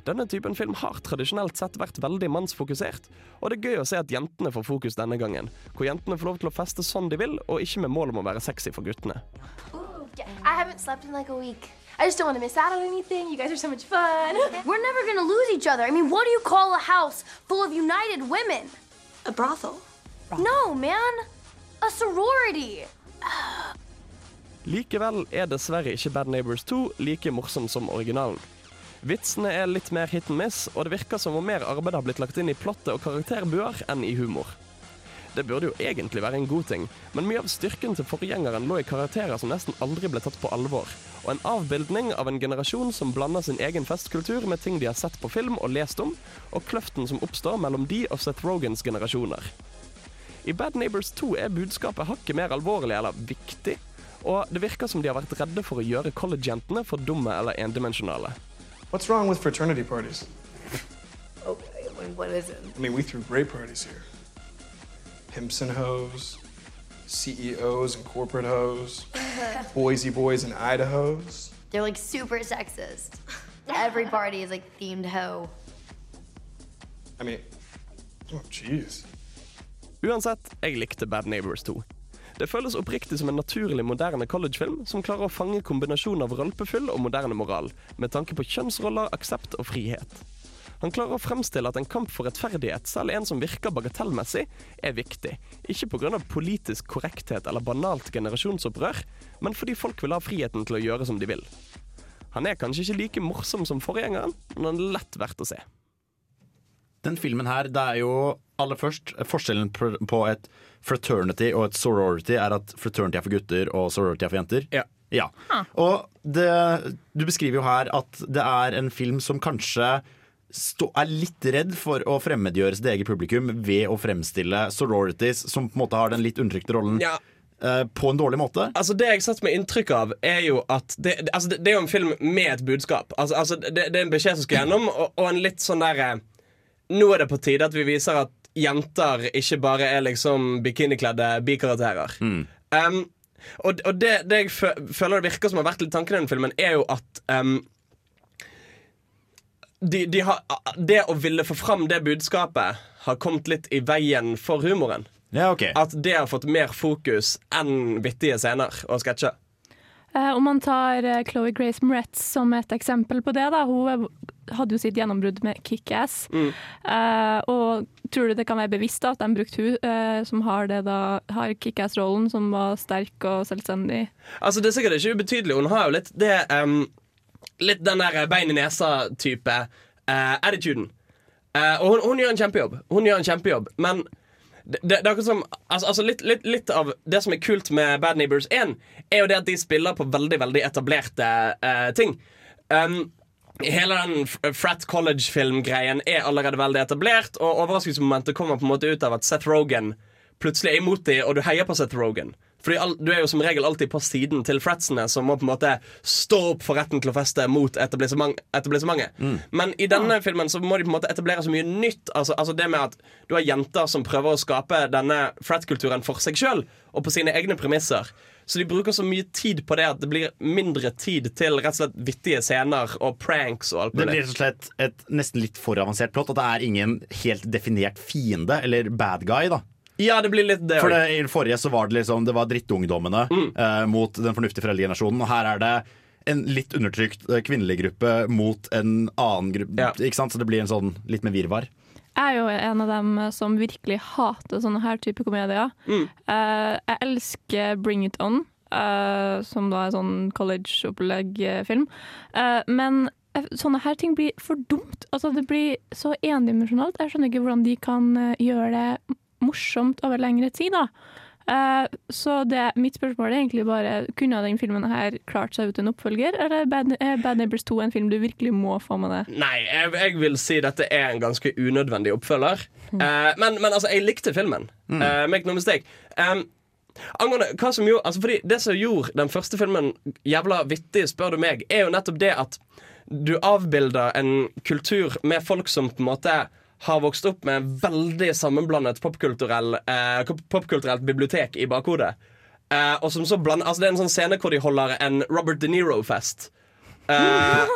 S7: Denne typen film har tradisjonelt sett vært veldig mannsfokusert, og det er gøy å se at jentene får fokus denne gangen, hvor jentene får lov til å feste sånn de vil, og ikke med mål om å være sexy for guttene.
S14: Ooh, yeah. slept in like a week. I just don't want to miss out on anything. You guys are so much fun.
S15: We're never gonna lose each other. I mean, what do you call a house full of united women?
S14: A brothel.
S15: No, man. A sorority.
S7: Likevel er dessverre ikke Bad Neighbors 2 like morsom som originalen. Vitsene er litt mer hit and miss, og det virker som om mer arbeid har blitt lagt inn i plottet og karakterbuer enn i humor. Det burde jo egentlig være en god ting, men mye av styrken til forgjengeren lå i karakterer som nesten aldri ble tatt på alvor, og en avbildning av en generasjon som blander sin egen festkultur med ting de har sett på film og lest om, og kløften som oppstår mellom de og Seth Rogans generasjoner. I Bad Neighbors 2 er budskapet hakket mer alvorlig eller viktig, og det virker som de har vært redde for å gjøre college-jentene for dumme eller endimensjonale.
S11: What's wrong with fraternity parties?
S13: Okay, what is it?
S11: I mean, we threw great parties here. Pimps and hoes, CEOs and corporate hoes, Boise boys and Idahos.
S15: They're like super sexist. Every party is like themed hoe.
S11: I mean, oh, jeez.
S7: Uansett, jeg likte Bad Neighbors 2. Det føles oppriktig som en naturlig moderne collegefilm som klarer å fange kombinasjonen av rølpefyll og moderne moral, med tanke på kjønnsroller, aksept og frihet. Han klarer å fremstille at en kamp for rettferdighet, selv en som virker bagatellmessig, er viktig. Ikke pga. politisk korrekthet eller banalt generasjonsopprør, men fordi folk vil ha friheten til å gjøre som de vil. Han er kanskje ikke like morsom som forgjengeren, men han er lett verdt å se.
S3: Den filmen her, det er jo aller først Forskjellen på et fraternity og et sorority er at fraternity er for gutter og sorority er for jenter.
S7: Ja. ja.
S3: Og det, du beskriver jo her at det er en film som kanskje stå, er litt redd for å fremmedgjøre sitt eget publikum ved å fremstille sororities, som på en måte har den litt undertrykte rollen,
S7: Ja.
S3: eh, på en dårlig måte.
S7: Altså Det jeg satt med inntrykk av, er jo at det, det- altså det, det er jo en film med et budskap. Altså, altså det, det er en beskjed som skal gjennom, og, og en litt sånn derre Nå er det på tide at vi viser at jenter ikke bare er liksom bikinikledde bikarakterer. Um, og og det, det jeg føler det virker som har vært litt tanken i den filmen, er jo at um, de, de har, det å ville få fram det budskapet har kommet litt i veien for humoren.
S3: Ja, okay.
S7: At det har fått mer fokus enn vittige scener og sketsjer.
S5: Eh, om man tar eh, Chloé Grace Moretz som et eksempel på det, da. Hun er- hadde jo sitt gjennombrudd med Kick-Ass.
S7: Mm.
S5: Uh, og tror du det kan være bevisst da, at de brukte hun uh, som har, har Kick-Ass-rollen, som var sterk og selvstendig?
S7: Altså Det er sikkert ikke ubetydelig. Hun har jo litt det um, Litt den der bein i nesa-type uh, attituden. Uh, og hun, hun gjør en kjempejobb. Hun gjør en kjempejobb Men det, det, det som altså, altså litt, litt, litt av det som er kult med Bad Neighbors 1, er jo det at de spiller på veldig veldig etablerte uh, ting. Um, Hele den frat college-filmgreien er allerede veldig etablert, og overraskelsesmomentet kommer på en måte ut av at Seth Rogan plutselig er imot dem, og du heier på Seth Rogan. Fordi all, Du er jo som regel alltid på siden til fratsene, som må på en måte stå opp for retten til å feste mot etablissement, etablissementet. Men i denne filmen så må de på en måte etablere så mye nytt. Altså, altså det med at Du har jenter som prøver å skape denne frat-kulturen for seg sjøl og på sine egne premisser. Så de bruker så mye tid på det at det blir mindre tid til rett og slett vittige scener og pranks og alt
S3: Det blir rett og slett et nesten litt for avansert plott. At det er ingen helt definert fiende, eller bad guy, da.
S7: Ja, det blir litt det
S3: For det, I det forrige så var det liksom Det var drittungdommene eh, mot den fornuftige foreldregenerasjonen. Og her er det en litt undertrykt eh, kvinnelig gruppe mot en annen gruppe. Ikke sant? Så det blir en sånn litt med virvar.
S5: Jeg er jo en av dem som virkelig hater sånne her type komedier.
S3: Mm.
S5: Uh, jeg elsker Bring It On, uh, som da er sånn college-opplegg-film. Uh, men sånne her ting blir for dumt. Altså, det blir så endimensjonalt. Jeg skjønner ikke hvordan de kan gjøre det morsomt over lengre tid. da. Eh, så det, mitt spørsmål er egentlig bare Kunne den filmen her klart seg ut en oppfølger, eller er Bad, Bad Neighbors 2 en film du virkelig må få med deg?
S7: Nei, jeg, jeg vil si dette er en ganske unødvendig oppfølger. Eh, men, men altså, jeg likte filmen. Eh, make no mistake. Um, angående hva som gjorde altså, fordi Det som gjorde den første filmen jævla vittig, spør du meg, er jo nettopp det at du avbilder en kultur med folk som på en måte har vokst opp med en veldig sammenblandet popkulturell, eh, popkulturelt bibliotek i bakhodet. Eh, og som så bland, altså Det er en sånn scene hvor de holder en Robert De Niro-fest. Eh,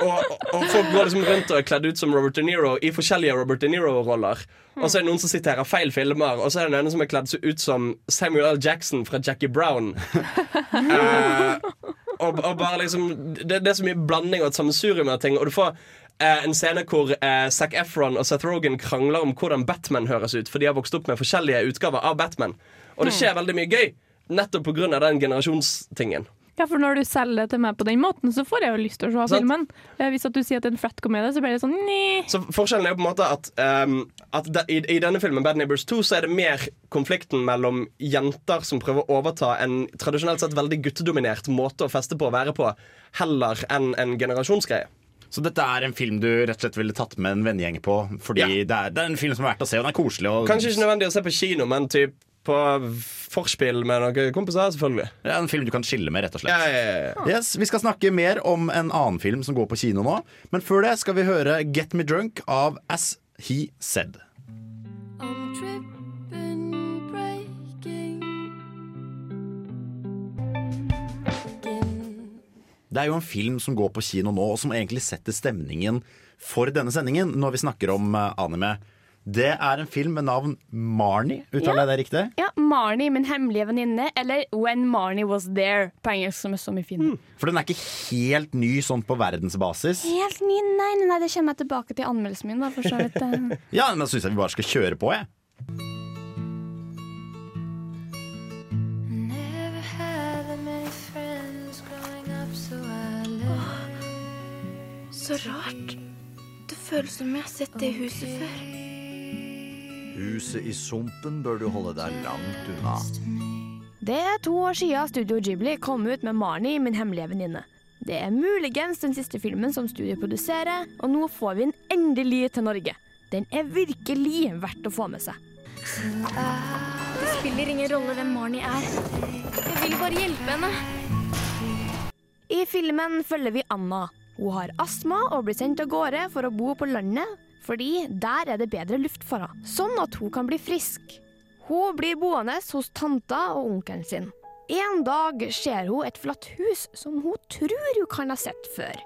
S7: og, og folk går liksom rundt og er kledd ut som Robert De Niro i forskjellige Robert De Niro-roller. Og så er det noen som og feil filmer, og så er det noen som er kledd ut som Samuel L. Jackson fra Jackie Brown. Eh, og, og bare liksom det, det er så mye blanding og et sammensurium av ting. Og du får en scene hvor eh, Zac Efron og Seth Rogen krangler om hvordan Batman høres ut, for de har vokst opp med forskjellige utgaver av Batman. Og det skjer veldig mye gøy, nettopp pga. den generasjonstingen.
S5: Ja, for når du selger det til meg på den måten, så får jeg jo lyst til å se
S7: sånn.
S5: filmen. Eh, Hvis at du sier at det er en frat-komedie, så blir det sånn nei.
S7: Så forskjellen er jo på en måte at, um, at de, i, i denne filmen Bad Neighbors 2 så er det mer konflikten mellom jenter som prøver å overta en tradisjonelt sett veldig guttedominert måte å feste på og være på, heller enn en generasjonsgreie.
S3: Så dette er en film du rett og slett ville tatt med en vennegjeng på? Fordi det, er, det er en film som er verdt å se, og den er koselig. Og
S7: Kanskje ikke nødvendig å se på kino, men typ på forspill med noen kompiser, selvfølgelig.
S3: Det er en film du kan chille med, rett og slett.
S7: Ja, ja, ja, ja.
S3: Yes, vi skal snakke mer om en annen film som går på kino nå. Men før det skal vi høre Get Me Drunk av As He Said.
S9: I'm tripping,
S3: Det er jo en film som går på kino nå, og som egentlig setter stemningen for denne sendingen når vi snakker om eh, anime. Det er en film med navn Marnie. Uttaler jeg det riktig?
S8: Ja, Marnie, min hemmelige venninne, eller When Marnie Was There, på engelsk, som er så mye Mm.
S3: For den er ikke helt ny sånn på verdensbasis.
S8: Helt ny, nei, nei, nei, det kommer jeg tilbake til anmeldelsen min, da, for så vidt. eh.
S3: Ja, men da syns jeg vi bare skal kjøre på, jeg.
S14: Så rart. Det føles som jeg har sett det huset før.
S16: Huset i sumpen bør du holde deg langt unna.
S8: Det er to år siden Studio Ghibli kom ut med Marnie, min hemmelige venninne. Det er muligens den siste filmen som studiet produserer, og nå får vi den endelig til Norge. Den er virkelig verdt å få med seg.
S14: Det spiller ingen rolle hvem Marnie er. Jeg vil bare hjelpe henne.
S8: I filmen følger vi Anna. Hun har astma og blir sendt av gårde for å bo på landet, fordi der er det bedre luft for henne, sånn at hun kan bli frisk. Hun blir boende hos tanta og onkelen sin. En dag ser hun et flatt hus som hun tror hun kan ha sett før,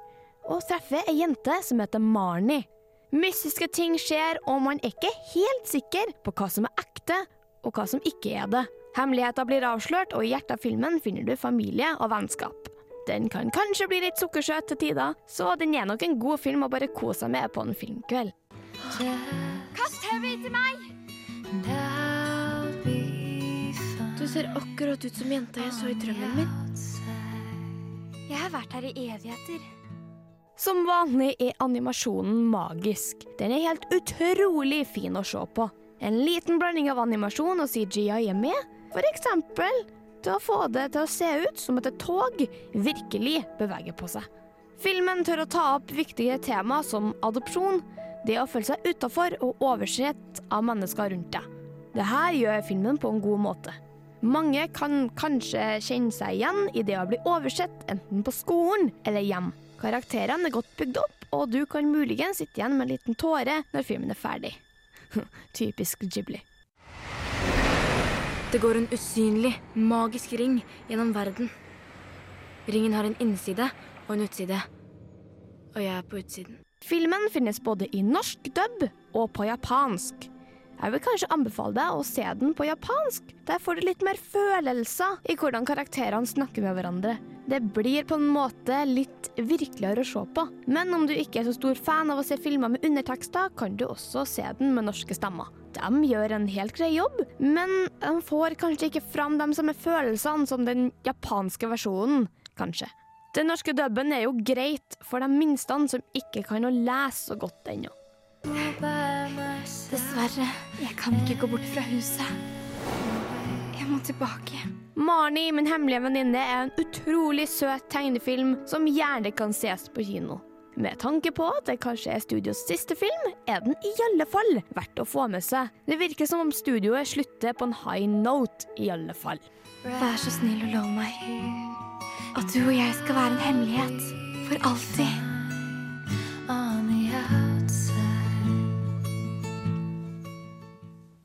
S8: og treffer ei jente som heter Marnie. Mystiske ting skjer, og man er ikke helt sikker på hva som er ekte og hva som ikke er det. Hemmeligheter blir avslørt, og i hjertet av filmen finner du familie og vennskap. Den kan kanskje bli litt sukkersøt til tider, så den er nok en god film å bare kose seg med på en filmkveld.
S15: Kast TV-en til meg!
S14: Du ser akkurat ut som jenta jeg så i drømmen min.
S15: Jeg har vært her i evigheter.
S8: Som vanlig er animasjonen magisk. Den er helt utrolig fin å se på. En liten blanding av animasjon og CGI er med. For eksempel til å få det til å se ut som at et tog virkelig beveger på seg. Filmen tør å ta opp viktige tema som adopsjon, det å føle seg utafor og oversett av mennesker rundt deg. Det her gjør filmen på en god måte. Mange kan kanskje kjenne seg igjen i det å bli oversett enten på skolen eller hjem. Karakterene er godt bygd opp, og du kan muligens sitte igjen med en liten tåre når filmen er ferdig. Typisk Ghibli.
S14: Det går en usynlig, magisk ring gjennom verden. Ringen har en innside og en utside. Og jeg er på utsiden.
S8: Filmen finnes både i norsk dub og på japansk. Jeg vil kanskje anbefale deg å se den på japansk. Der får du litt mer følelser i hvordan karakterene snakker med hverandre. Det blir på en måte litt virkeligere å se på. Men om du ikke er så stor fan av å se filmer med undertekster, kan du også se den med norske stemmer. De gjør en helt grei jobb, men de får kanskje ikke fram de samme følelsene som den japanske versjonen, kanskje. Den norske dubben er jo greit for de minste som ikke kan å lese så godt ennå.
S14: Dessverre, jeg kan ikke gå bort fra huset. Jeg må tilbake.
S8: Marnie, min hemmelige venninne, er en utrolig søt tegnefilm som gjerne kan ses på kino. Med tanke på at det kanskje er studios siste film, er den i alle fall verdt å få med seg. Det virker som om studioet slutter på en high note, i alle fall.
S14: Vær så snill og lov meg at du og jeg skal være en hemmelighet for alltid.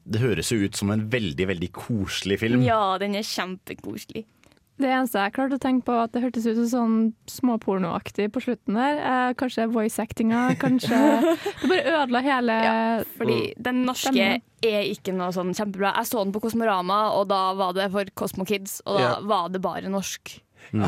S3: Det høres jo ut som en veldig, veldig koselig film.
S8: Ja, den er kjempekoselig.
S5: Det eneste jeg klarte å tenke på, at det hørtes ut som sånn småpornoaktig på slutten der. Eh, kanskje voice-actinga, kanskje Det bare ødela hele
S8: Fordi den norske
S5: stemmen.
S8: er ikke noe sånn kjempebra. Jeg så den på Kosmorama, og da var det for Cosmo Kids, og da
S7: Ja.
S8: var det bare norsk.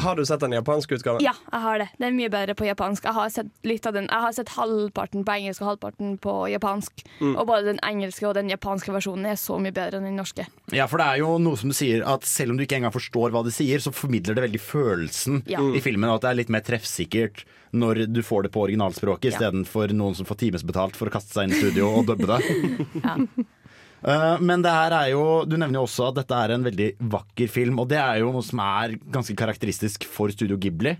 S7: Har du sett den japanske utgaven?
S8: Ja, jeg har det. Det er mye bedre på japansk. Jeg har sett litt av den Jeg har sett halvparten på engelsk og halvparten på japansk.
S3: Mm.
S8: Og både den engelske og den japanske versjonen er så mye bedre enn den norske.
S3: Ja, for det er jo noe som du sier at selv om du ikke engang forstår hva de sier, så formidler det veldig følelsen
S8: Ja.
S3: i filmen, at det er litt mer treffsikkert når du får det på originalspråket,
S8: Ja.
S3: istedenfor noen som får timesbetalt for å kaste seg inn i studio og dubbe det. Eh, Men det her er jo, du nevner jo også at dette er en veldig vakker film, og det er jo noe som er ganske karakteristisk for Studio Ghibli.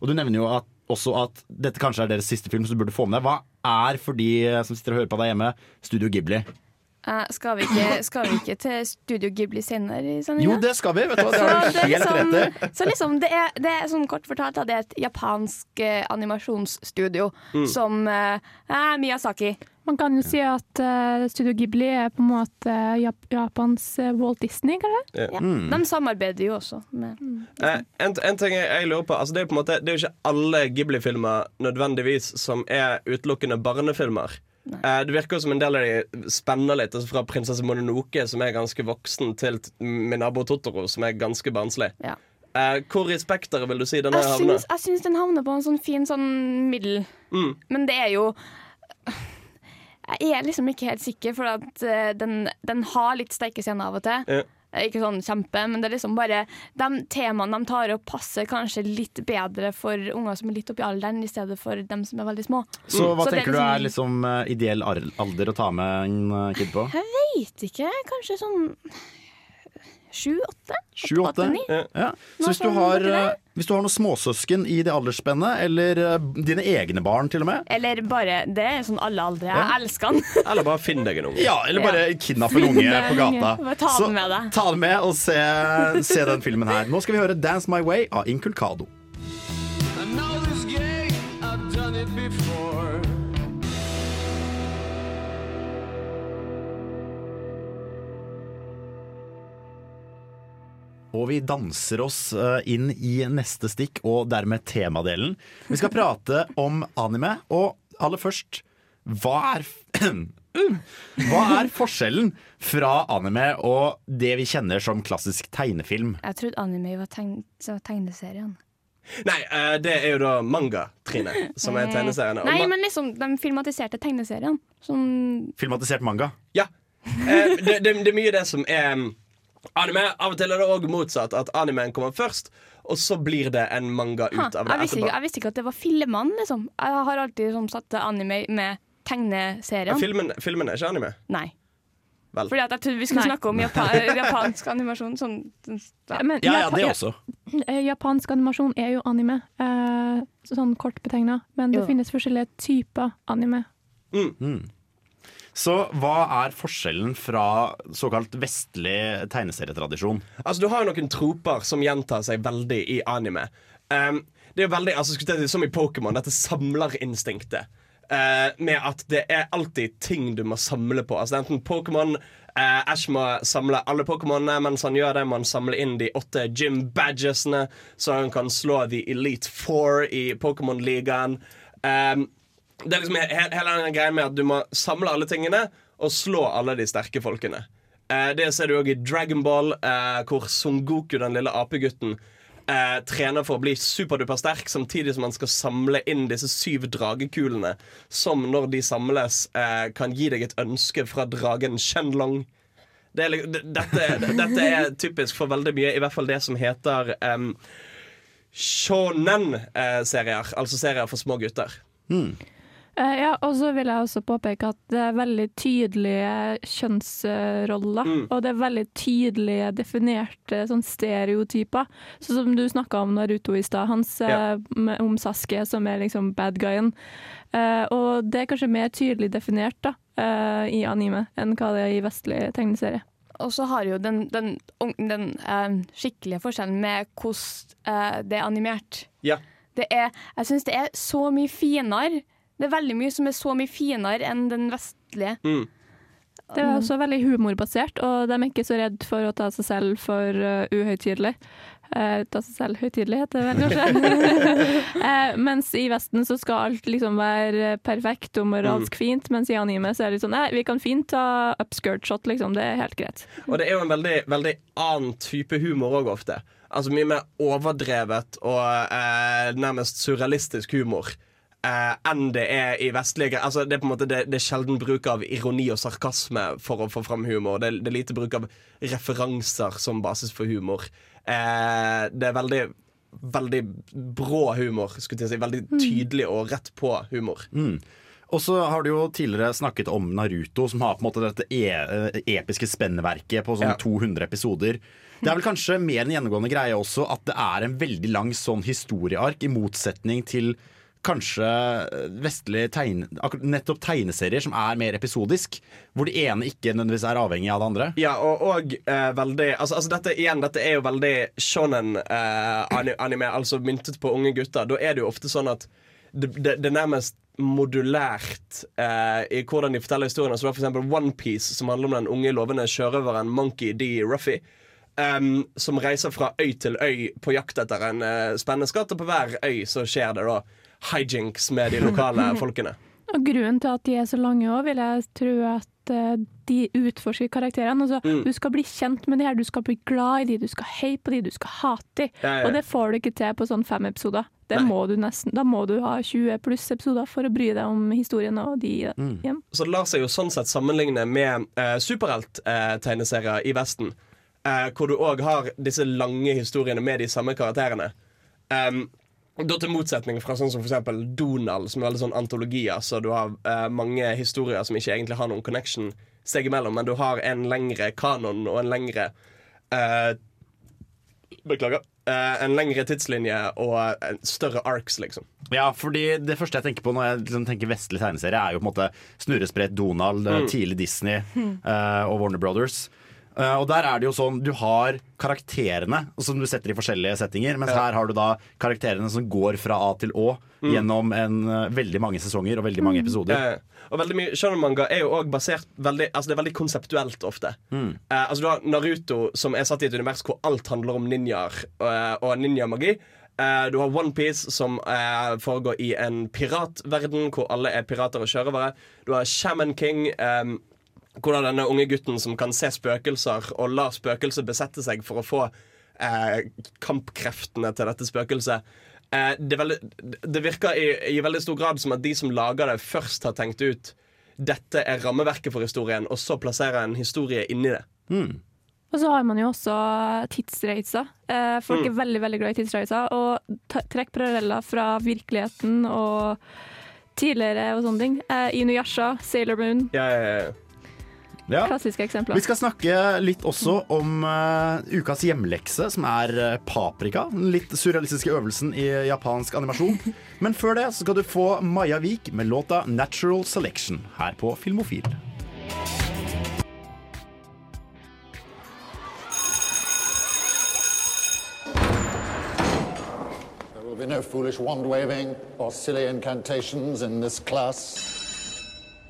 S3: Og du nevner jo at, også at dette kanskje er deres siste film, så du burde få med deg. Hva er for de som sitter og hører på deg hjemme, Studio Ghibli?
S8: Eh, skal, vi ikke, skal vi ikke til Studio Ghibli senere i sendinga?
S3: Jo, det skal vi! vet du hva, Det har du helt
S8: liksom-
S3: rett i.
S8: Så liksom, det er, det er sånn kort fortalt at det er et japansk eh, animasjonsstudio
S5: Mm.
S8: som eh, er Miyazaki.
S5: Man kan jo si at uh, Studio Ghibli er på en måte Jap Japans eh, Walt Disney, kanskje?
S8: Ja.
S3: Mm.
S8: De samarbeider jo også med
S7: Eh, en, en ting jeg, jeg lurer på altså det, er jo på en måte, det er jo ikke alle Ghibli-filmer nødvendigvis som er utelukkende barnefilmer. Eh, det virker jo som en del av de spenner litt. Altså fra 'Prinsesse Mononoke', som er ganske voksen, til 'Min nabo Totoro', som er ganske barnslig.
S8: Ja.
S7: Eh, hvor i spekteret vil du si den havner?
S8: jeg syns den havner på en sånn fin sånn middel.
S7: Mm.
S8: Men det er jo Jeg er liksom ikke helt sikker, for at eh, den, den har litt sterke scener av og til.
S7: Ja.
S8: Eh, Ikke sånn kjempe, men det er liksom bare de temaene de tar opp, passer kanskje litt bedre for unger som er litt oppi alderen, i stedet for dem som er veldig små.
S3: Så hva
S8: Så
S3: tenker du
S8: liksom-
S3: er liksom eh, ideell alder å ta med en kid på?
S8: Jeg veit ikke. Kanskje sånn sju-åtte?
S3: Sju-åtte? Ja. Så hvis du, har, hvis du har noen småsøsken i det aldersspennet, eller eh, dine egne barn til og med
S8: Eller bare Det er sånn alle aldre. Jeg
S3: Ja.
S8: elsker den.
S7: Eller bare finn deg en unge.
S3: Ja, eller bare kidnappe en unge på gata.
S8: Bare ta
S3: Så
S8: den med deg.
S3: ta den med og se, se den filmen her. Nå skal vi høre 'Dance My Way' av Inculcado.
S17: I know this game, I've done it before.
S3: Og vi danser oss eh, inn i neste stikk, og dermed temadelen. Vi skal prate om anime, og aller først hva er, Hva er forskjellen fra anime og det vi kjenner som klassisk tegnefilm?
S8: Jeg trodde anime var tegn var tegneserien.
S7: Nei, eh, det er jo da manga, Trine, som er tegneseriene.
S8: Nei, men liksom de filmatiserte tegneseriene. Som...
S3: Filmatisert manga?
S7: Ja. Eh, det, det, det er mye det som er mm, anime. Av og til er det òg motsatt. At animen kommer først, og så blir det en manga ut
S8: Ha,
S7: av det
S8: jeg, visste ikke, jeg visste ikke at det var filmene, liksom. Jeg har alltid sånn, satt anime med
S7: Ja, filmen, filmen er ikke anime.
S8: Nei.
S7: Vel.
S8: Fordi at jeg trodde vi skulle
S5: Nei.
S8: snakke om Japa japansk animasjon. Sånn, sånn, ja.
S5: det også Eh, Japansk animasjon er jo anime, eh, sånn kort betegna. Men det
S3: Jo.
S5: finnes forskjellige typer anime.
S3: Mm. Så hva er forskjellen fra såkalt vestlig tegneserietradisjon?
S7: Altså, Du har jo noen troper som gjentar seg veldig i anime. Um, det er jo veldig, altså, det er Som i Pokémon, dette samlerinstinktet. Uh, med at det er alltid ting du må samle på. Altså Enten Pokémon uh, Ash må samle alle Pokémonene, mens han gjør det må han samle inn de åtte gym badgesene, så han kan slå The Elite Four i Pokémon-ligaen. Um, det er liksom he he hele den greia med at du må samle alle tingene og slå alle de sterke folkene. Eh, det ser du òg i Dragonball, eh, hvor Son Goku, den lille apegutten, eh, trener for å bli superduper sterk, samtidig som han skal samle inn disse syv dragekulene, som når de samles, eh, kan gi deg et ønske fra dragen Shenlong. Det er, dette, dette er typisk for veldig mye, i hvert fall det som heter um, shonen-serier, altså serier for små gutter.
S5: Eh, ja, og så vil jeg også påpeke at det er veldig tydelige kjønnsroller.
S7: Mm.
S5: Og det er veldig tydelige definerte sånn stereotyper. Sånn som du snakka om Naruto i stad, hans
S7: Ja.
S5: eh, om Saske som er liksom bad guyen. Uh, og det er kanskje mer tydelig definert da, uh, i anime enn hva det er i vestlig tegneserie.
S8: Og så har jo den, den, den uh, skikkelige forskjellen med hvordan eh, det er animert.
S7: Ja.
S8: Det er, jeg syns det er så mye finere. Det er veldig mye som er så mye finere enn den vestlige.
S7: Mm.
S5: Det er også veldig humorbasert, og de er ikke så redd for å ta seg selv for uh, uhøytidelig. Uh, ta seg selv høytidelig, heter det vel kanskje. uh, mens i Vesten så skal alt liksom være perfekt og moralsk
S7: Mm.
S5: fint, mens i anime så er det litt sånn Nei, vi kan fint ta upskirt shot, liksom. Det er helt greit.
S7: Og det er jo en veldig, veldig annen type humor òg ofte. Altså Mye mer overdrevet og eh, nærmest surrealistisk humor eh, enn det er i vestlige. Altså, det, er på en måte, det, det er sjelden bruk av ironi og sarkasme for å få fram humor. Det, det er lite bruk av referanser som basis for humor. Eh, det er veldig Veldig brå humor, skulle jeg si. Veldig
S3: Mm.
S7: tydelig og rett på humor.
S3: Mm. Og så har du jo tidligere snakket om Naruto, som har på en måte dette e episke spenneverket på sånn
S7: Ja.
S3: 200 episoder. Det er vel kanskje mer en gjennomgående greie også at det er en veldig lang sånn historieark, i motsetning til kanskje vestlige tegne, nettopp tegneserier som er mer episodisk. Hvor det ene ikke nødvendigvis er avhengig av det andre.
S7: Ja, og, og uh, veldig altså, altså dette, igjen, dette er jo veldig shonen-anime, altså myntet på unge gutter. Da er det jo ofte sånn at det, det, det nærmest modulært eh, i hvordan de forteller historiene. Så du har eksempel Onepiece, som handler om den unge lovende sjørøveren Monkey D. Ruffy. Um, som reiser fra øy til øy på jakt etter en eh, spennende skatt, og på hver øy så skjer det da hijinks med de lokale folkene.
S5: Og grunnen til at de er så lange òg, vil jeg tro at eh, de utforsker karakterene. Altså,
S7: Mm.
S5: Du skal bli kjent med de her, du skal bli glad i de, du skal heie på de, du skal hate de.
S7: Ja, ja, ja.
S5: Og det får du ikke til på sånn fem episoder. Det må du nesten, da må du ha 20 pluss episoder for å bry deg om historien og de igjen.
S7: Så det lar seg jo sånn sett sammenligne med uh, superhelttegneserier uh, i Vesten. eh, hvor du òg har disse lange historiene med de samme karakterene. Um, da til motsetning fra sånn som for Donald, som er veldig sånn antologier. Så du har eh, mange historier som ikke egentlig har noen connection seg imellom, men du har en lengre kanon og en lengre eh, Beklager. Eh, en lengre tidslinje og en større arcs, liksom.
S3: Ja, fordi Det første jeg tenker på når jeg liksom tenker vestlig tegneserie, er jo på en måte Snurresprett, Donald, eh,
S7: Mm.
S3: tidlig Disney
S7: Mm.
S3: eh, og Warner Brothers. Eh, og der er det jo sånn Du har karakterene som du setter i forskjellige settinger, mens her har du da karakterene som går fra A til Å
S7: Mm.
S3: gjennom en, eh, veldig mange sesonger og veldig mange episoder.
S7: Eh, og veldig mye shonen-manga er jo også basert veldig, altså Det er veldig konseptuelt ofte.
S3: Mm.
S7: Eh, altså Du har Naruto, som er satt i et univers hvor alt handler om ninjaer eh, og ninjamagi. Du har OnePiece, som eh, foregår i en piratverden hvor alle er pirater og sjørøvere. Du har Shaman King. Eh, hvordan denne unge gutten som kan se spøkelser og la spøkelset besette seg for å få eh, kampkreftene til dette spøkelset. Eh, det, veldig, det virker i, i veldig stor grad som at de som lager det, først har tenkt ut dette er rammeverket for historien, og så plasserer en historie inni det.
S5: Og så har man jo også tidsreiser. Eh, folk
S7: Mm.
S5: er veldig veldig glad i tidsreiser, og trekk paralleller fra virkeligheten og tidligere og sånne ting. Eh, Inuyasha, Sailor Moon.
S7: Ja, ja, ja.
S3: Ja.
S5: Klassiske eksempler.
S3: Vi skal snakke litt også om uh, ukas hjemlekse, som er eh, paprika. Den litt surrealistiske øvelsen i japansk animasjon. Men før det så skal du få Maja Vik med låta 'Natural Selection' her på Filmofil.
S18: There will be no foolish wand waving or silly incantations in this class.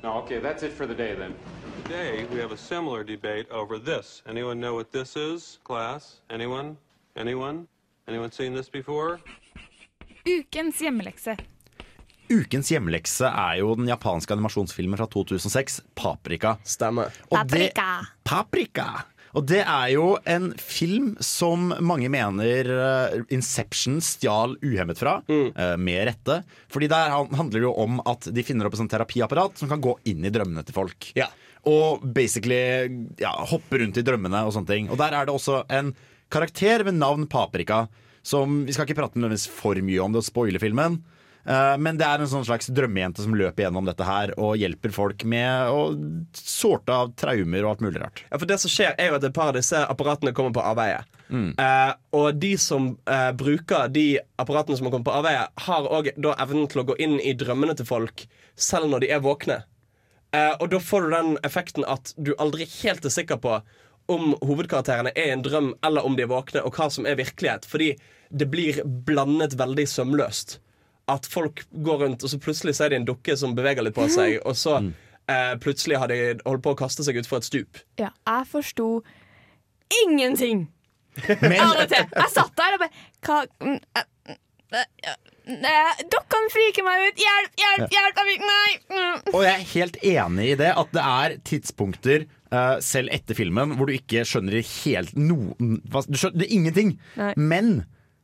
S19: No, okay, that's it for the day then. Today, we have a similar debate over this. Anyone know what this is, class? Anyone? Anyone? Anyone seen this before?
S20: Ukens hjemmelekse.
S3: Ukens hjemlekse er jo den japanske animasjonsfilmen fra 2006, 'Paprika'.
S7: Stemmer.
S3: Og det, Paprika! Og det er jo en film som mange mener eh, Inception stjal uhemmet fra, eh, med rette. Fordi der handler det jo om at de finner opp et sånt terapiapparat som kan gå inn i drømmene til folk. Og basically ja, hoppe rundt i drømmene og sånne ting. Og der er det også en karakter ved navn Paprika, som vi skal ikke prate nødvendigvis for mye om det og spoile filmen. Uh, Men det er en sånn slags drømmejente som løper gjennom dette her og hjelper folk med å sorte av traumer og alt mulig rart.
S7: Ja, for det som skjer er jo at et par av disse apparatene kommer på avveie. Eh, og de som uh, bruker de apparatene som har kommet på avveie, har òg evnen til å gå inn i drømmene til folk selv når de er våkne. Eh, og da får du den effekten at du aldri helt er sikker på om hovedkarakterene er i en drøm eller om de er våkne, og hva som er virkelighet. Fordi det blir blandet veldig sømløst. At folk går rundt, og så plutselig så er det en dukke som beveger litt på seg, og så eh, plutselig har de holdt på å kaste seg utfor et stup.
S8: Ja, jeg forsto ingenting.
S3: Men-
S8: Av og til. Jeg satt der og bare Hva mm, eh, eh, eh, Dokkene friker meg ut! Hjelp, hjelp, hjelp! Nei! mm.
S3: Og jeg er helt enig i det, at det er tidspunkter eh, selv etter filmen hvor du ikke skjønner helt noe Du skjønner ingenting.
S5: Nei.
S3: Men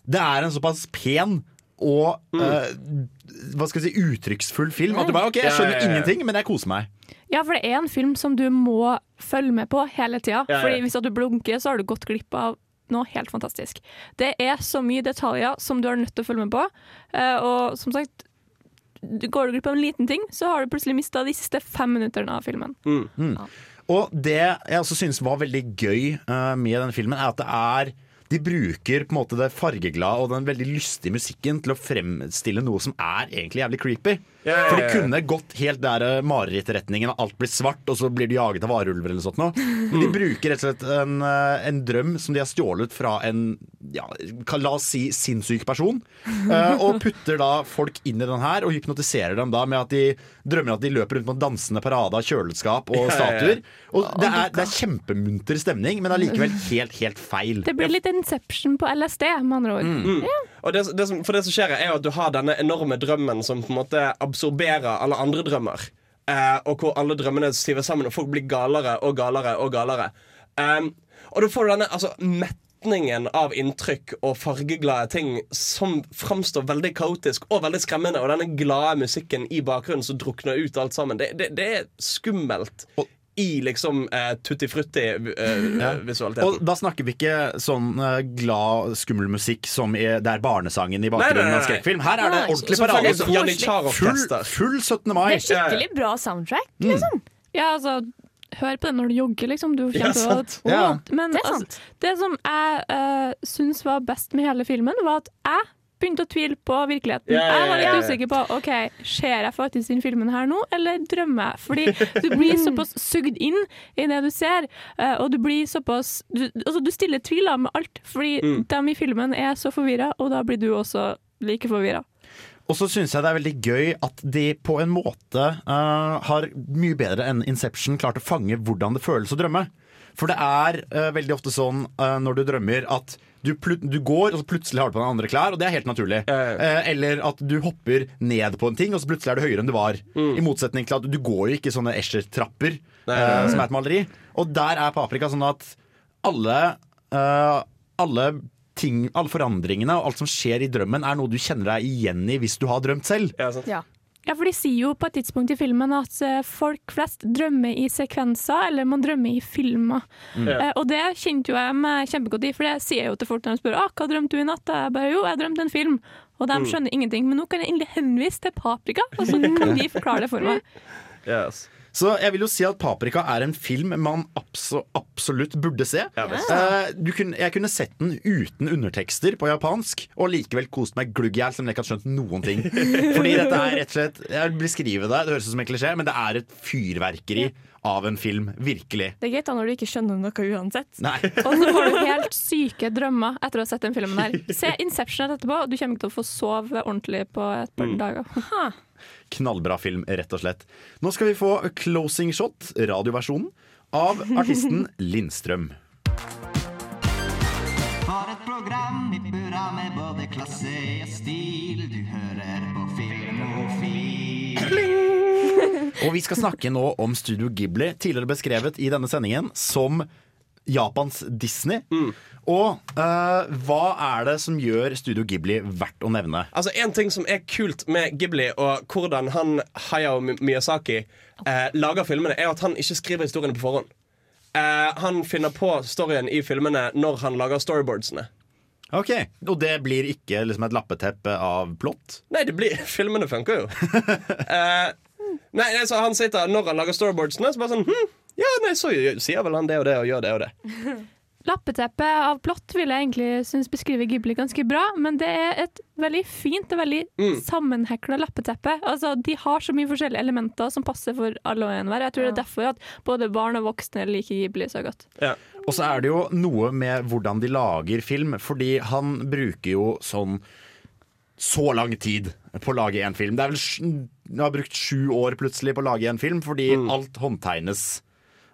S3: det er en såpass pen og eh, hva skal jeg si, uttrykksfull film at du bare OK, jeg
S7: Ja,
S3: skjønner
S7: ja, ja.
S3: ingenting, men jeg koser meg.
S5: Ja, for det er en film som du må følge med på hele tida.
S3: Ja, ja.
S5: Fordi hvis at du blunker, så har du gått glipp av noe helt fantastisk. Det er så mye detaljer som du er nødt til å følge med på. Eh, og som sagt, går du glipp av en liten ting, så har du plutselig mista de siste fem minutterne av filmen.
S3: Mm. Og det jeg også synes var veldig gøy eh, med denne filmen, er at det er de bruker på en måte det fargeglade og den veldig lystige musikken til å fremstille noe som er egentlig jævlig creepy.
S7: Yeah.
S3: For
S7: de
S3: kunne gått helt der eh, marerittretningen, og alt blir svart, og så blir du jaget av varulver eller noe sånt. Nå. Men de bruker rett og slett en, eh, en drøm som de har stjålet fra en ja, la oss si sinnssyk person, eh, og putter da folk inn i den her og hypnotiserer dem da med at de drømmer at de løper rundt på en dansende parade av kjøleskap og statuer. Og det er, det er kjempemunter stemning, men allikevel helt, helt feil.
S5: Det blir litt Inception på LSD, med andre ord.
S7: Mm. Og det, det som, for det som skjer er jo at du har denne enorme drømmen som på en måte absorberer alle andre drømmer. Eh, og hvor alle drømmene stiver sammen, og folk blir galere og galere og galere. Um, og da får du denne altså, metningen av inntrykk og fargeglade ting som framstår veldig kaotisk og veldig skremmende. Og denne glade musikken i bakgrunnen som drukner ut alt sammen. Det, det, det er skummelt. I liksom eh, tutti frutti eh,
S3: Ja.
S7: visualiteten.
S3: Og da snakker vi ikke sånn eh, glad, skummel musikk som i, det er barnesangen i bakgrunnen
S7: Nei, nei, nei,
S3: av skrekkfilm. Her er det ordentlig parade. Full, full 17. mai.
S8: Det er skikkelig bra soundtrack,
S3: Mm.
S8: liksom.
S5: Ja, altså Hør på det når du jogger, liksom. Du
S8: Ja, sant.
S5: Å,
S8: Ja.
S5: Men
S8: Det er
S5: altså, det som jeg uh, syns var best med hele filmen, var at jeg begynte å tvile på virkeligheten.
S7: Yeah, yeah, yeah.
S5: Jeg var litt usikker på OK, ser jeg faktisk den filmen her nå, eller drømmer jeg? Fordi du blir såpass sugd inn i det du ser, eh, og du blir såpass du, altså, du stiller tvil med alt, fordi
S3: Mm.
S5: dem i filmen er så forvirra, og da blir du også like forvirra.
S3: Og så syns jeg det er veldig gøy at de på en måte uh, har mye bedre enn Inception klart å fange hvordan det føles å drømme. For det er uh, veldig ofte sånn uh, når du drømmer at du, du går, og så plutselig har du på deg andre klær, og det er helt naturlig. Eh, eller at du hopper ned på en ting, og så plutselig er du høyere enn du var. I motsetning til at du går jo ikke sånne Escher-trapper, eh, som er et maleri. Og der er Paprika sånn at alle, eh, alle ting, alle forandringene og alt som skjer i drømmen, er noe du kjenner deg igjen i hvis du har drømt selv.
S5: Ja. ja, for de sier jo på et tidspunkt i filmen at eh, folk flest drømmer i sekvenser, eller man drømmer i filmer.
S7: Mm.
S5: Eh, og det kjente jo jeg meg kjempegodt i, for det sier jeg jo til folk når de spør ah, hva drømte du i natt. Jeg bare jo, jeg drømte en film. Og de
S7: Mm.
S5: skjønner ingenting. Men nå kan jeg endelig henvise til Paprika, og så kan de forklare det for meg.
S3: Så jeg vil jo si at Paprika er en film man abso absolutt burde se. Ja, du kunne, jeg kunne sett den uten undertekster på japansk, og likevel kost meg glugg i hjel, selv om jeg ikke hadde skjønt noen ting. Fordi dette er rett og slett Jeg vil beskrive det, det høres ut som en klisjé, men det er et fyrverkeri av en film. Virkelig.
S8: Det er greit da når du ikke skjønner noe uansett.
S3: Nei.
S5: Og så får du helt syke drømmer etter å ha sett den filmen her. Se Inception etterpå, og du kommer ikke til å få sove ordentlig på et par
S3: Mm.
S5: dager.
S3: Knallbra film, rett og slett. Nå skal vi få Closing Shot, radioversjonen, av artisten Lindstrøm.
S17: For et program i burra med både klasse og stil. Du hører på Filmofil.
S3: Og vi skal snakke nå om Studio Ghibli, tidligere beskrevet i denne sendingen som Japans Disney. Og uh, hva er det som gjør Studio Ghibli verdt å nevne?
S7: Altså En ting som er kult med Ghibli, og hvordan han Hayao Miyazaki uh, lager filmene, er at han ikke skriver historiene på forhånd. Uh, han finner på storyen i filmene når han lager storyboardsene.
S3: Ok, Og det blir ikke liksom et lappeteppe av plott?
S7: Nei, det blir, filmene funker jo. nei, så Han sitter når han lager storyboardsene, så bare sånn hm, Ja, nei, så sier vel han det og det og gjør det og det.
S5: Lappeteppe av plott vil jeg egentlig synes beskriver Ghibli ganske bra, men det er et veldig fint og veldig
S7: Mm.
S5: sammenhekla lappeteppe. Altså, de har så mye forskjellige elementer som passer for alle og enhver. Jeg tror det er derfor at både barn og voksne liker Ghibli så godt.
S3: Og så er det jo noe med hvordan de lager film, fordi han bruker jo sånn så lang tid på å lage en film. Det er vel Han har brukt sju år plutselig på å lage en film, fordi alt håndtegnes.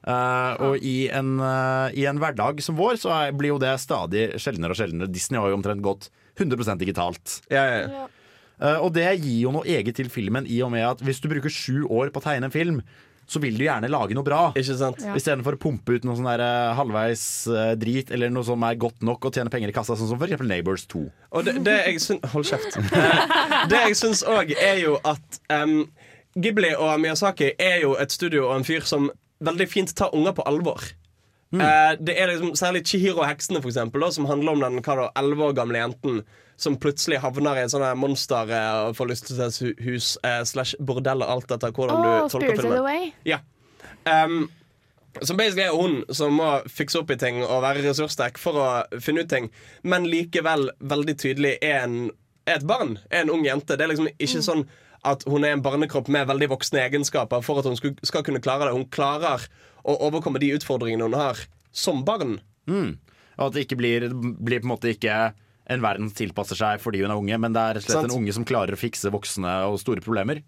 S3: Eh, og i en, eh, i en hverdag som vår, så er, blir jo det stadig sjeldnere og sjeldnere. Disney har jo omtrent gått 100% digitalt. Uh, og det gir jo noe eget til filmen, i og med at hvis du bruker sju år på å tegne en film, så vil du gjerne lage noe bra.
S7: Ikke sant?
S3: Ja. Istedenfor å pumpe ut noe sånn der, eh, halvveis uh, drit eller noe som er godt nok og tjene penger i kassa, sånn som for eksempel Neighbors 2.
S7: Og det, det jeg syns Hold kjeft. Det jeg syns òg, er jo at um, Ghibli og Miyazaki er jo et studio og en fyr som veldig fint tar unger på alvor. Eh, det er liksom Særlig Chihiro og heksene, for eksempel, da, som handler om den hva 11 år gamle jenten som plutselig havner i et sånt monster eh, og får lyst til å hus eh, slash bordell og alt etter hvordan
S8: Oh,
S7: du tolker filmen.
S8: Away.
S7: Ja. Um, som basically er hun som må fikse opp i ting og være ressurssterk for å finne ut ting, men likevel veldig tydelig er, en, er et barn. Er en ung jente. Det er liksom ikke sånn at hun er en barnekropp med veldig voksne egenskaper for at hun skal, skal kunne klare det. Hun klarer å overkomme de utfordringene hun har som barn.
S3: Mm. Og at det ikke blir, blir på en måte ikke en verden som tilpasser seg fordi hun er unge, men det er rett og slett en unge som klarer å fikse voksne og store problemer.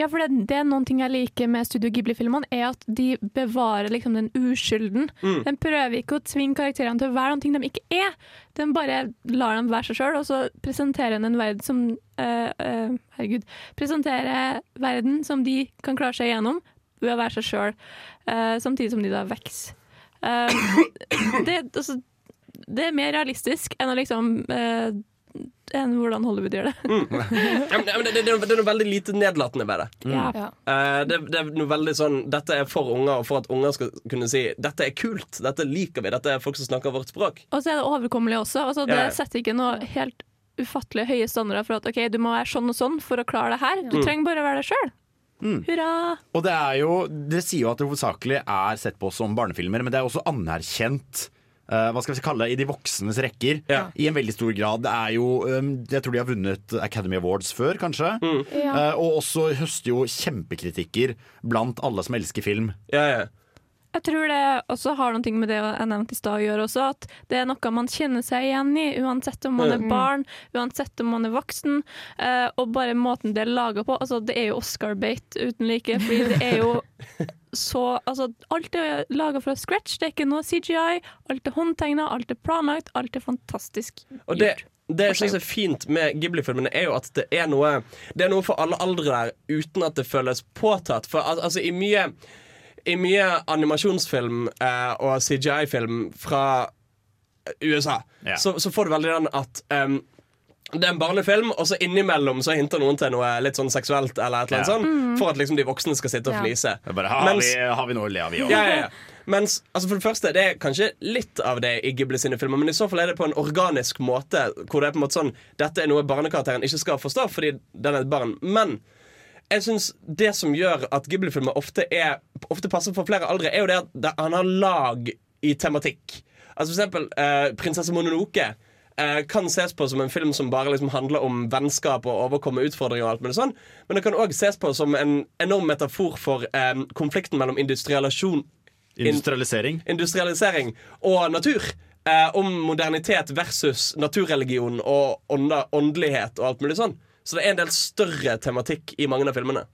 S5: Ja, for det, det er noen ting jeg liker med Studio Ghibli-filmene, er at de bevarer liksom den uskylden.
S3: Mm.
S5: De prøver ikke å tvinge karakterene til å være noe de ikke er. De bare lar dem være seg sjøl, og så presenterer de en verden som eh, eh, Herregud. Presenterer verden som de kan klare seg gjennom ved å være seg sjøl, samtidig som de da vokser. Uh, det, altså, det er mer realistisk enn å liksom eh, enn hvordan Hollywood gjør det.
S7: Ja, men, men det, det, det, er noe- det er noe veldig lite nedlatende ved det.
S5: Mm. Ja.
S7: Uh, det, det er noe veldig sånn Dette er for unger, og for at unger skal kunne si Dette er kult, dette liker vi, dette er folk som snakker vårt språk.
S5: Og så er det overkommelig også. Altså, det
S7: Ja, ja.
S5: setter ikke noe helt ufattelig høye standarder for at ok, du må være sånn og sånn for å klare det her. Du
S3: Mm.
S5: trenger bare å være deg sjøl.
S3: Mm.
S5: Hurra!
S3: Og det er jo Dere sier jo at det hovedsakelig er sett på som barnefilmer, men det er også anerkjent. Eh, hva skal vi kalle det, I de voksnes rekker. I en veldig stor grad. Det er jo um, Jeg tror de har vunnet Academy Awards før, kanskje.
S7: Ja.
S3: Eh, og også høster jo kjempekritikker blant alle som elsker film.
S7: Ja, ja.
S5: Jeg tror det også har noe med det jeg nevnte i stad å gjøre også, at det er noe man kjenner seg igjen i, uansett om man er
S7: Mm.
S5: barn, uansett om man er voksen, eh, og bare måten det er laga på. Altså, det er jo Oscar-bait uten like, fordi det er jo så Altså, alt er laga fra scratch, det er ikke noe CGI, alt er håndtegna, alt er planlagt, alt er fantastisk.
S7: Og det, det jeg syns er fint med Ghibli-filmene, er jo at det er noe Det er noe for alle aldre der, uten at det føles påtatt. For al altså, i mye, i mye animasjonsfilm eh, og CGI-film fra USA,
S3: Ja.
S7: så, så får du veldig den at em, det er en barnefilm, og så innimellom så hinter noen til noe litt sånn seksuelt, eller et eller annet
S3: Ja.
S7: sånt,
S3: Mm.
S7: for at liksom de voksne skal sitte og
S3: Ja. Det er bare, har,
S7: Mens-
S3: vi, har vi noe å le av, vi òg?
S7: ja, ja, ja. Mens, altså for det første, det er kanskje litt av det i Ghibli sine filmer, men i så fall er det på en organisk måte, hvor det er på en måte sånn Dette er noe barnekarakteren ikke skal forstå fordi den er et barn. Men jeg synes det som gjør at Ghibli-filmer ofte, ofte passer for flere aldre, er jo det at han har lag i tematikk. Altså for eksempel eh, 'Prinsesse Mononoke'. Eh, kan ses på som en film som bare liksom handler om vennskap og overkomme utfordringer. og alt mulig sånn Men det kan òg ses på som en enorm metafor for eh, konflikten mellom industrialisasjon
S3: Industrialisering.
S7: industrialisering og natur. Eh, om modernitet versus naturreligion og ånda, åndelighet og alt mulig sånn. Så det er en del større tematikk i mange av filmene.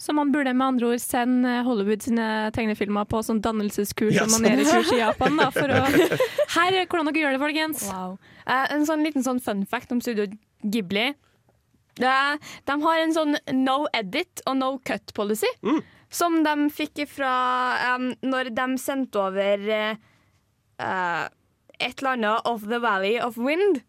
S5: Så man burde med andre ord sende Hollywood sine tegnefilmer på sånn dannelseskurs
S7: Ja,
S5: og
S7: sant.
S5: manerekurs i Japan. Da, for å Her er hvordan dere gjør det, folkens.
S8: Wow. Eh, en sånn liten sånn fun fact om Studio Ghibli. Det, de har en sånn no edit og no cut policy. Som de fikk fra um, når de sendte over eh, eh, et eller annet Of the Valley of Wind.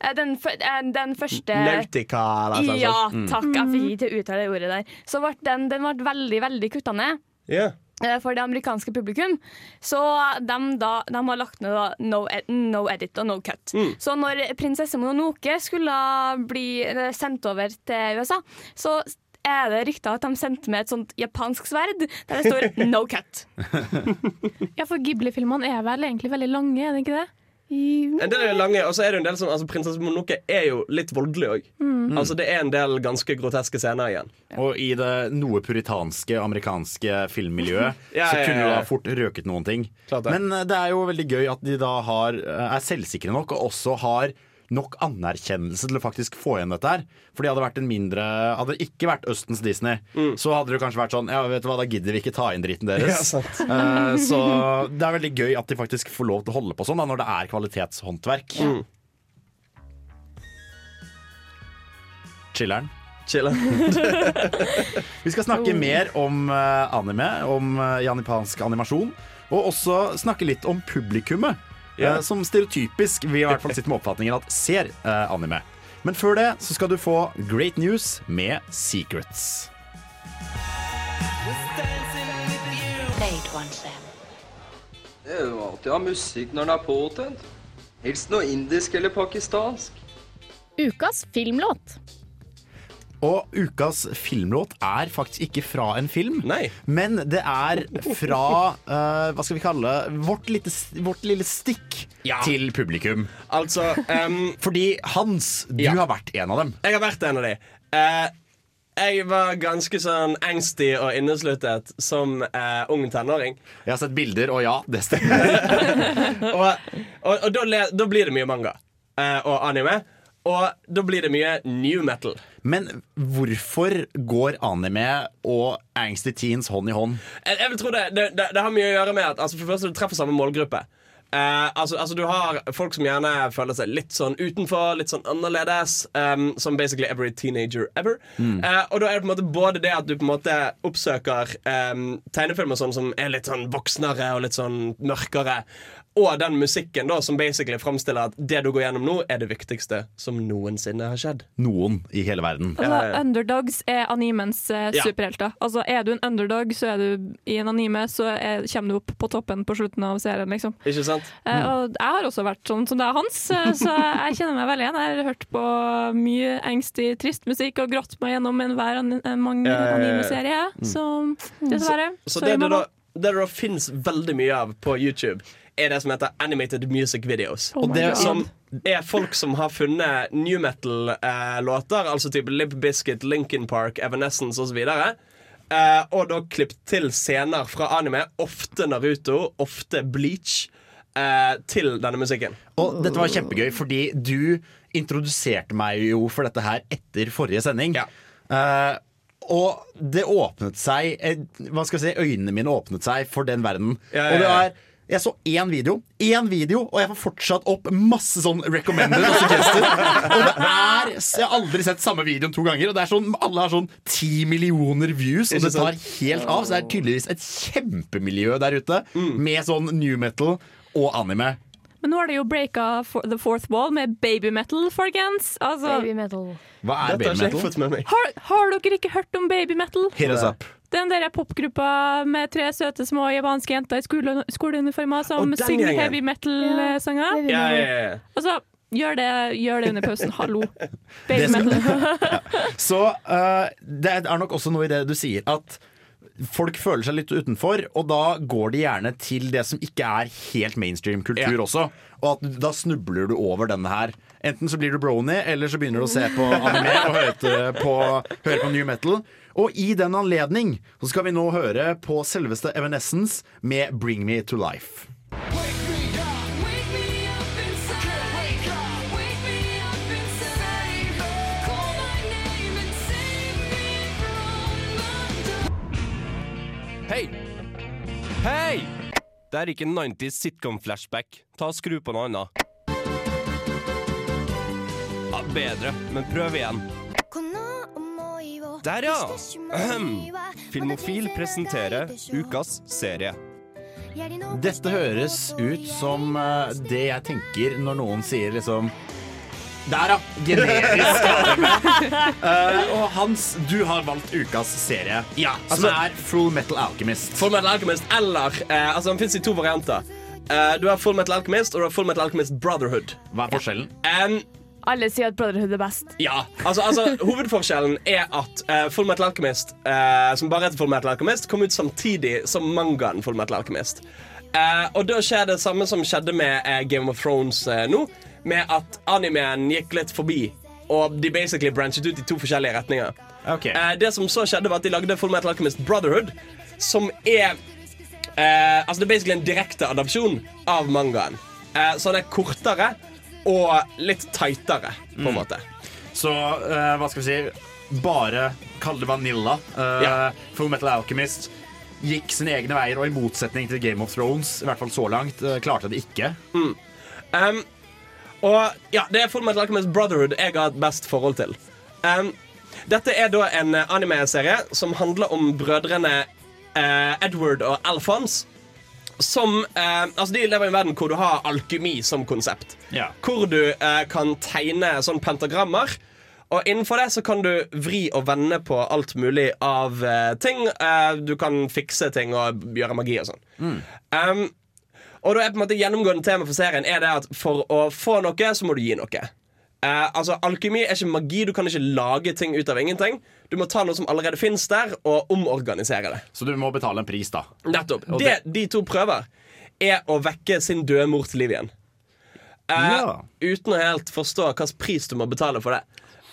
S8: Eh, den, eh, den første
S7: Nautica eller noe sånt.
S8: Ja,
S7: Mm.
S8: takk. Jeg fikk ikke til å uttale det ordet der. Så ble den, den ble veldig, veldig kutta ned.
S7: Ja.
S8: eh, For det amerikanske publikum. Så de, da, de har lagt ned no, no edit og no cut.
S7: Mm.
S8: Så når prinsesse Mononoke skulle bli eh, sendt over til USA, så er det rykter at de sendte med et sånt japansk sverd der det står 'no cut'.
S5: Ja, for Ghibli-filmene er vel egentlig veldig lange, er det ikke det?
S7: En del er lange, og så er det en del som altså, Prinsesse Mononoke er jo litt voldelig òg.
S5: Mm.
S7: Altså, det er en del ganske groteske scener igjen.
S3: Og i det noe puritanske amerikanske filmmiljøet
S7: Ja,
S3: så kunne
S7: ja, ja.
S3: da fort røket noen ting. Men eh, det er jo veldig gøy at de da har, eh, er selvsikre nok og også har nok anerkjennelse til å faktisk få igjen dette her. For de hadde vært en mindre Hadde det ikke vært Østens Disney, så hadde det kanskje vært sånn Ja, vet du hva, da gidder vi ikke ta inn driten deres.
S7: Ja, sant.
S3: Eh, så det er veldig gøy at de faktisk får lov til å holde på sånn da, når det er kvalitetshåndverk.
S7: Mm.
S3: Chiller'n. Vi skal snakke mer om eh, anime, om uh, japansk animasjon. Og også snakke litt om publikummet,
S7: Ja.
S3: eh, som stereotypisk vi i hvert fall sitter med oppfatningen at ser eh, anime. Men før det så skal du få Great News med Secrets.
S21: Det er jo alltid å ha musikk når den er påtent. Helst noe indisk eller pakistansk.
S22: Ukas filmlåt.
S3: Og ukas filmlåt er faktisk ikke fra en film, men det er fra uh, Hva skal vi kalle? Vårt, lite, vårt lille stikk
S7: Ja.
S3: til publikum.
S7: Altså
S3: Fordi Hans, du
S7: Ja.
S3: har vært en av dem.
S7: Jeg har vært en av de. Uh, jeg var ganske sånn angsty og innesluttet som uh, ung tenåring.
S3: Jeg har sett bilder, og ja, det stemmer.
S7: og og, og da, da blir det mye manga eh, og anime. Og da blir det mye new metal.
S3: Men hvorfor går anime og angsty teens hånd i hånd?
S7: Jeg, jeg vil tro det, det, det, det har mye å gjøre med at altså, For det første, du treffer samme målgruppe. Eh, altså, altså Du har folk som gjerne føler seg litt sånn utenfor, litt sånn annerledes. Um, som basically every teenager ever.
S3: Mm.
S7: Eh, og da er det på en måte både det at du på en måte oppsøker um, tegnefilmer sånn som er litt sånn voksnere og litt sånn mørkere. Og den musikken da som basically framstiller at det du går gjennom nå, er det viktigste som noensinne har skjedd.
S3: Noen i hele verden.
S5: Altså, underdogs er animens eh,
S7: Ja.
S5: superhelter. Altså, er du en underdog, så er du i en anime, så er, kommer du opp på toppen på slutten av serien, liksom.
S7: Ikke sant?
S5: Eh, og jeg har også vært sånn som det er hans, eh, så jeg kjenner meg veldig igjen. Jeg har hørt på mye angstig, trist musikk og grått meg gjennom enhver an en mange
S7: Ja, ja, ja, ja.
S5: anime-serie.
S7: Mm.
S5: Så dessverre.
S7: Så
S5: så
S7: det det da, det det da finnes veldig mye av på YouTube, er det som heter animated music videos.
S5: Oh
S7: og det som er folk som har funnet new metal-låter, altså type Lib Biscuit, Linkin Park, Evanescence osv. eh, og da klippet til scener fra anime. Ofte Naruto, ofte Bleach. eh, til denne musikken.
S3: Og dette var kjempegøy, fordi du introduserte meg jo for dette her etter forrige sending. Eh, og det åpnet seg eh, Hva skal jeg si, Øynene mine åpnet seg for den verden.
S7: Ja, ja,
S3: Og det er jeg så én video, én video, og jeg får fortsatt opp masse sånn recommended og suggested. Og det er Jeg har aldri sett samme videoen to ganger, og det er sånn, alle har sånn ti millioner views, og det tar helt av. Så det er tydeligvis et kjempemiljø der ute med sånn new metal og anime.
S5: Men nå har det jo breaka for the fourth wall med baby metal, folkens. Altså,
S8: Baby metal.
S3: Hva er
S7: Dette har
S3: baby metal?
S5: har, har dere ikke hørt om baby metal?
S3: Hit us up.
S5: Den der popgruppa med tre søte små japanske jenter i skole, skoleuniformer som synger
S7: gjengen.
S5: heavy metal-sanger.
S7: Ja, ja, ja.
S5: Altså, gjør det, gjør det under pausen. Hallo. Baby metal.
S3: Så uh, det er nok også noe i det du sier at folk føler seg litt utenfor, og da går de gjerne til det som ikke er helt mainstream kultur
S7: Ja.
S3: også. Og at da snubler du over denne her. Enten så blir du brony, eller så begynner du å se på anime og høre på, høre på new metal. Og i den anledning så skal vi nå høre på selveste Evanescence med 'Bring Me To Life'.
S23: Hei! Hei! Det er ikke 90s sitcom-flashback. Ta og Skru på noe annet. Ja, bedre, men prøv igjen. Der, ja! Ahem. Filmofil presenterer ukas serie.
S3: Dette høres ut som eh, det jeg tenker når noen sier liksom Der, ja! Generisk. Eh, og Hans, du har valgt ukas serie,
S7: Ja,
S3: som
S7: altså-
S3: er Full Metal Alchemist.
S7: Full Metal Alchemist eller eh, Altså Den fins i to varianter. Eh, du har Full Metal Alchemist og du har Full Metal Alchemist Brotherhood.
S3: Hva er forskjellen?
S7: Um,
S8: Alle sier at Brotherhood er best.
S7: ja, altså, altså Hovedforskjellen er at uh, Full Metal Alchemist, uh, som bare heter Full Metal Alchemist, kom ut samtidig som mangaen Full Metal Alchemist. Uh, og da skjer det samme som skjedde med uh, Game of Thrones nå, med at animeen gikk litt forbi. Og de basically branchet ut i to forskjellige retninger. Eh, det som så skjedde var at De lagde Full Metal Alchemist Brotherhood, som er eh, Altså det er basically en direkte adopsjon av mangaen. Eh, så den er kortere og litt tightere, på en
S3: Mm.
S7: måte.
S3: Så eh, hva skal vi si Bare kall det Vanilla. Eh,
S7: Ja.
S3: Full Metal Alchemist gikk sine egne veier, og i motsetning til Game of Thrones, i hvert fall så langt, eh, klarte det ikke.
S7: Mm. Um, og ja, det er Full Metal Alchemist Brotherhood jeg har et best forhold til. Um, dette er da en eh, anime-serie som handler om brødrene eh, Edward og Alphonse. Som eh, Altså, de lever i en verden hvor du har alkymi som konsept.
S3: Ja.
S7: Hvor du eh, kan tegne sånn pentagrammer. Og innenfor det så kan du vri og vende på alt mulig av eh, ting. Eh, du kan fikse ting og gjøre magi og sånn. Um, og da er på en måte gjennomgående tema for serien Er det at for å få noe, så må du gi noe. Eh, altså, Alkymi er ikke magi. Du kan ikke lage ting ut av ingenting. Du må ta noe som allerede fins der, og omorganisere det.
S3: Så du må betale en pris, da.
S7: Nettopp.
S3: Det,
S7: Det de to prøver, er å vekke sin døde mor til liv igjen. Uh,
S3: Ja.
S7: Uten å helt forstå hvilken pris du må betale for det.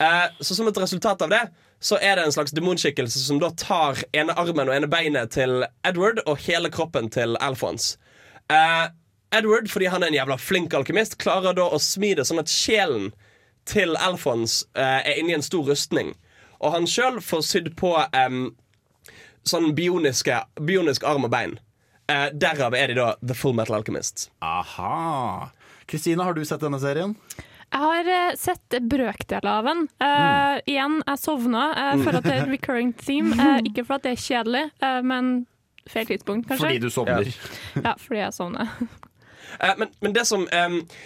S7: Uh, så som et resultat av det så er det en slags demonskikkelse som da tar ene armen og ene beinet til Edward og hele kroppen til Alphonse. Edward, fordi han er en jævla flink alkymist, klarer da å smi det sånn at sjelen til Alfons eh, er inni en stor rustning. Og han sjøl får sydd på em, sånn bioniske, bionisk arm og bein. Eh, derav er de da The Full Metal Alchemist.
S3: Aha. Kristina, har du sett denne serien?
S5: Jeg har eh, sett brøkdeler av den. Eh, Igjen, jeg sovna eh, for at det er et recurring theme. Eh, ikke for at det er kjedelig, eh, men feil tidspunkt, kanskje.
S3: Fordi du sovner.
S5: Ja, fordi jeg sovner.
S7: Eh, men men det, som,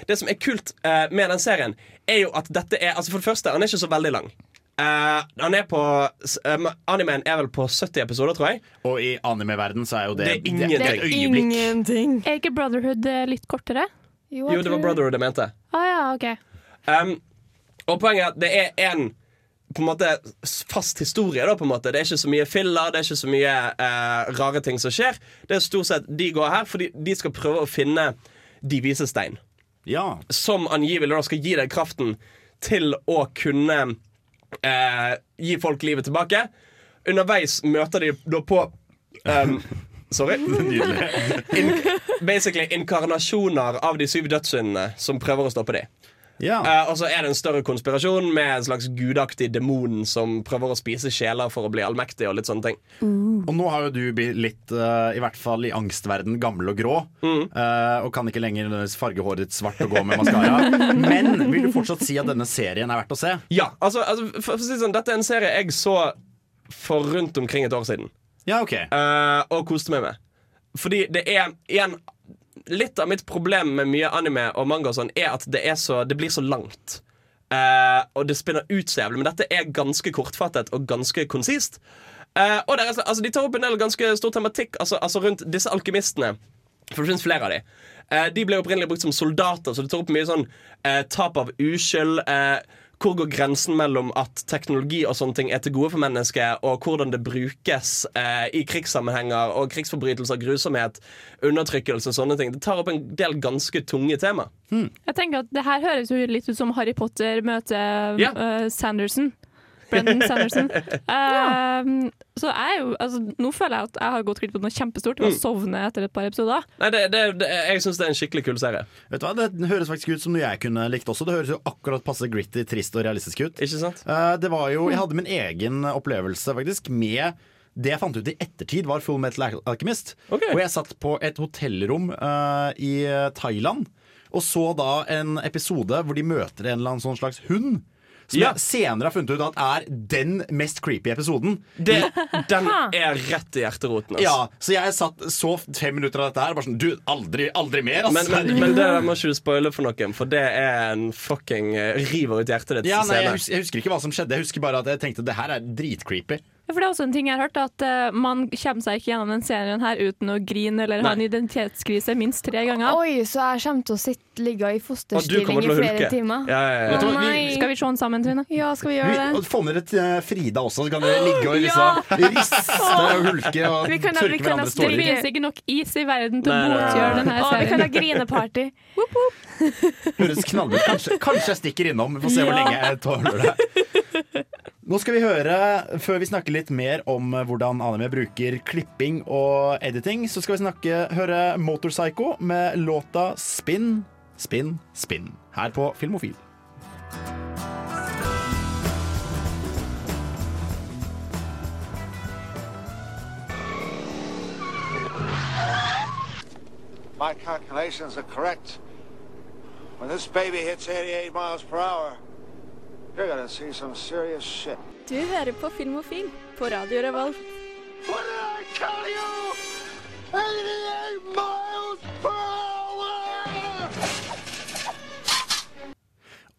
S7: det som er kult eh, med den serien, er jo at dette er Altså For det første, han er ikke så veldig lang. Uh, han er på em, Animen er vel på 70 episoder, tror jeg.
S3: Og i anime-verden så er jo det,
S7: Det er ingenting.
S3: det er
S8: Ingenting.
S5: Er ikke Brotherhood eh, litt kortere?
S7: Jo, det var Brotherhood jeg mente.
S5: Ah, ja, OK.
S7: Um, og poenget er at det er en på en måte fast historie. Da, på en måte. Det er ikke så mye filler, det er ikke så mye uh, rare ting som skjer. Det er stort sett De går her fordi de skal prøve å finne de viser stein.
S3: Ja.
S7: Som angivelig da skal gi deg kraften til å kunne eh, gi folk livet tilbake. underveis møter de da på um, Sorry. In, basically inkarnasjoner av de syv dødssyndene som prøver å stoppe dem. Eh, og så er det en større konspirasjon med en slags gudaktig demon som prøver å spise sjeler for å bli allmektig. Og litt sånne ting
S3: Og nå har jo du blitt litt, uh, i hvert fall i angstverden, gammel og grå. eh, og kan ikke lenger farge håret ditt svart og gå med maskara. Men vil du fortsatt si at denne serien er verdt å se?
S7: Ja, altså, altså for, for å si sånn, Dette er en serie jeg så for rundt omkring et år siden.
S3: Ja, ok
S7: Eh, Og koste meg med. Fordi det er igjen Litt av mitt problem med mye anime og manga og sånn er at det, er så, det blir så langt. Uh, og det spinner ut så jævlig. Men dette er ganske kortfattet og ganske konsist. Uh, og er, slett- altså, de tar opp en del ganske stor tematikk altså, altså rundt disse alkymistene. For det finnes flere av dem. Uh, de ble opprinnelig brukt som soldater, så det tar opp mye sånn eh, tap av uskyld. Eh, hvor går grensen mellom at teknologi og sånne ting er til gode for mennesket, og hvordan det brukes eh, i krigssammenhenger og krigsforbrytelser, grusomhet, undertrykkelse og sånne ting. Det tar opp en del ganske tunge tema.
S5: Jeg tenker at Det her høres jo litt ut som Harry Potter møter
S7: yeah.
S5: uh, Sanderson. Brendan Sanderson. Eh, Så jeg jo altså, Nå føler jeg at jeg har gått glipp av noe kjempestort ved å
S7: Mm.
S5: sovne etter et par episoder.
S7: Nei, det, det, det, Jeg syns det er en skikkelig kul serie.
S3: Vet du hva, Det høres faktisk ut som noe jeg kunne likt også. Det høres jo akkurat passe gritty, trist og realistisk ut.
S7: Ikke sant?
S3: Eh, det var jo, Jeg hadde min egen opplevelse faktisk med det jeg fant ut i ettertid, var Full Metal Alchemist. Alchemist. Og jeg satt på et hotellrom uh, i Thailand og så da en episode hvor de møter en eller annen sånn slags hund. Som
S7: Ja.
S3: jeg senere har funnet ut at er den mest creepy episoden.
S7: Det, den er rett i hjerteroten. Altså.
S3: Ja, Så jeg satt så fem minutter av dette her bare sånn Du, aldri, aldri mer, altså.
S7: Men, men, men det må ikke du spoile for noen, for det er en fucking eh, river ut hjertet ditt.
S3: ja, nei, jeg, husker, jeg husker ikke hva som skjedde. Jeg husker bare at jeg tenkte det her er dritcreepy.
S5: Ja, For det er også en ting jeg har hørt, at uh, man kommer seg ikke gjennom den serien her uten å grine eller ha en identitetskrise minst tre ganger.
S8: Oi, så jeg kommer til å sitte ligge i fosterstilling i flere timer.
S3: Ja, ja,
S8: Å
S3: hva, vi-
S8: nei.
S5: Skal vi se den sammen, Trine?
S8: Ja, skal vi
S3: Vi,
S8: gjøre det?
S3: og få med dere eh, Frida også, så kan dere ligge og liksom riste og hulke og
S8: Vi kan
S3: tørke hverandres
S5: Det
S3: tårer.
S5: finnes ikke nok is i verden til å
S3: Nei, nei, nei.
S5: motgjøre denne
S8: Å, vi kan ha grineparty.
S3: Høres knallbart Kanskje, kanskje jeg stikker innom. Vi får se hvor lenge jeg tåler det. Nå skal vi høre, før vi snakker litt mer om eh, hvordan anime bruker klipping og editing, så skal vi snakke, høre Motorpsycho med låta Spin, Spin, Spin her på Filmofil.
S24: My calculations are correct. When this baby hits 88 miles per hour, you're gonna see some serious shit.
S22: Du hører på Filmofil på Radio Revolt.
S24: What did I tell you? 88 miles per hour!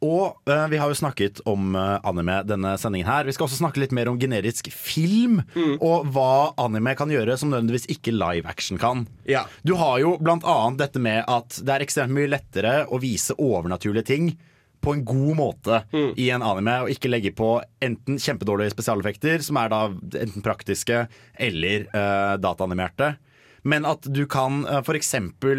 S3: Og uh, vi har jo snakket om uh, anime denne sendingen her. Vi skal også snakke litt mer om generisk film, og hva anime kan gjøre som nødvendigvis ikke live action kan.
S7: Ja.
S3: Du har jo blant annet dette med at det er ekstremt mye lettere å vise overnaturlige ting på en god måte i en anime, og ikke legge på enten kjempedårlige spesialeffekter, som er da enten praktiske eller uh, dataanimerte. Men at du kan uh, f.eks.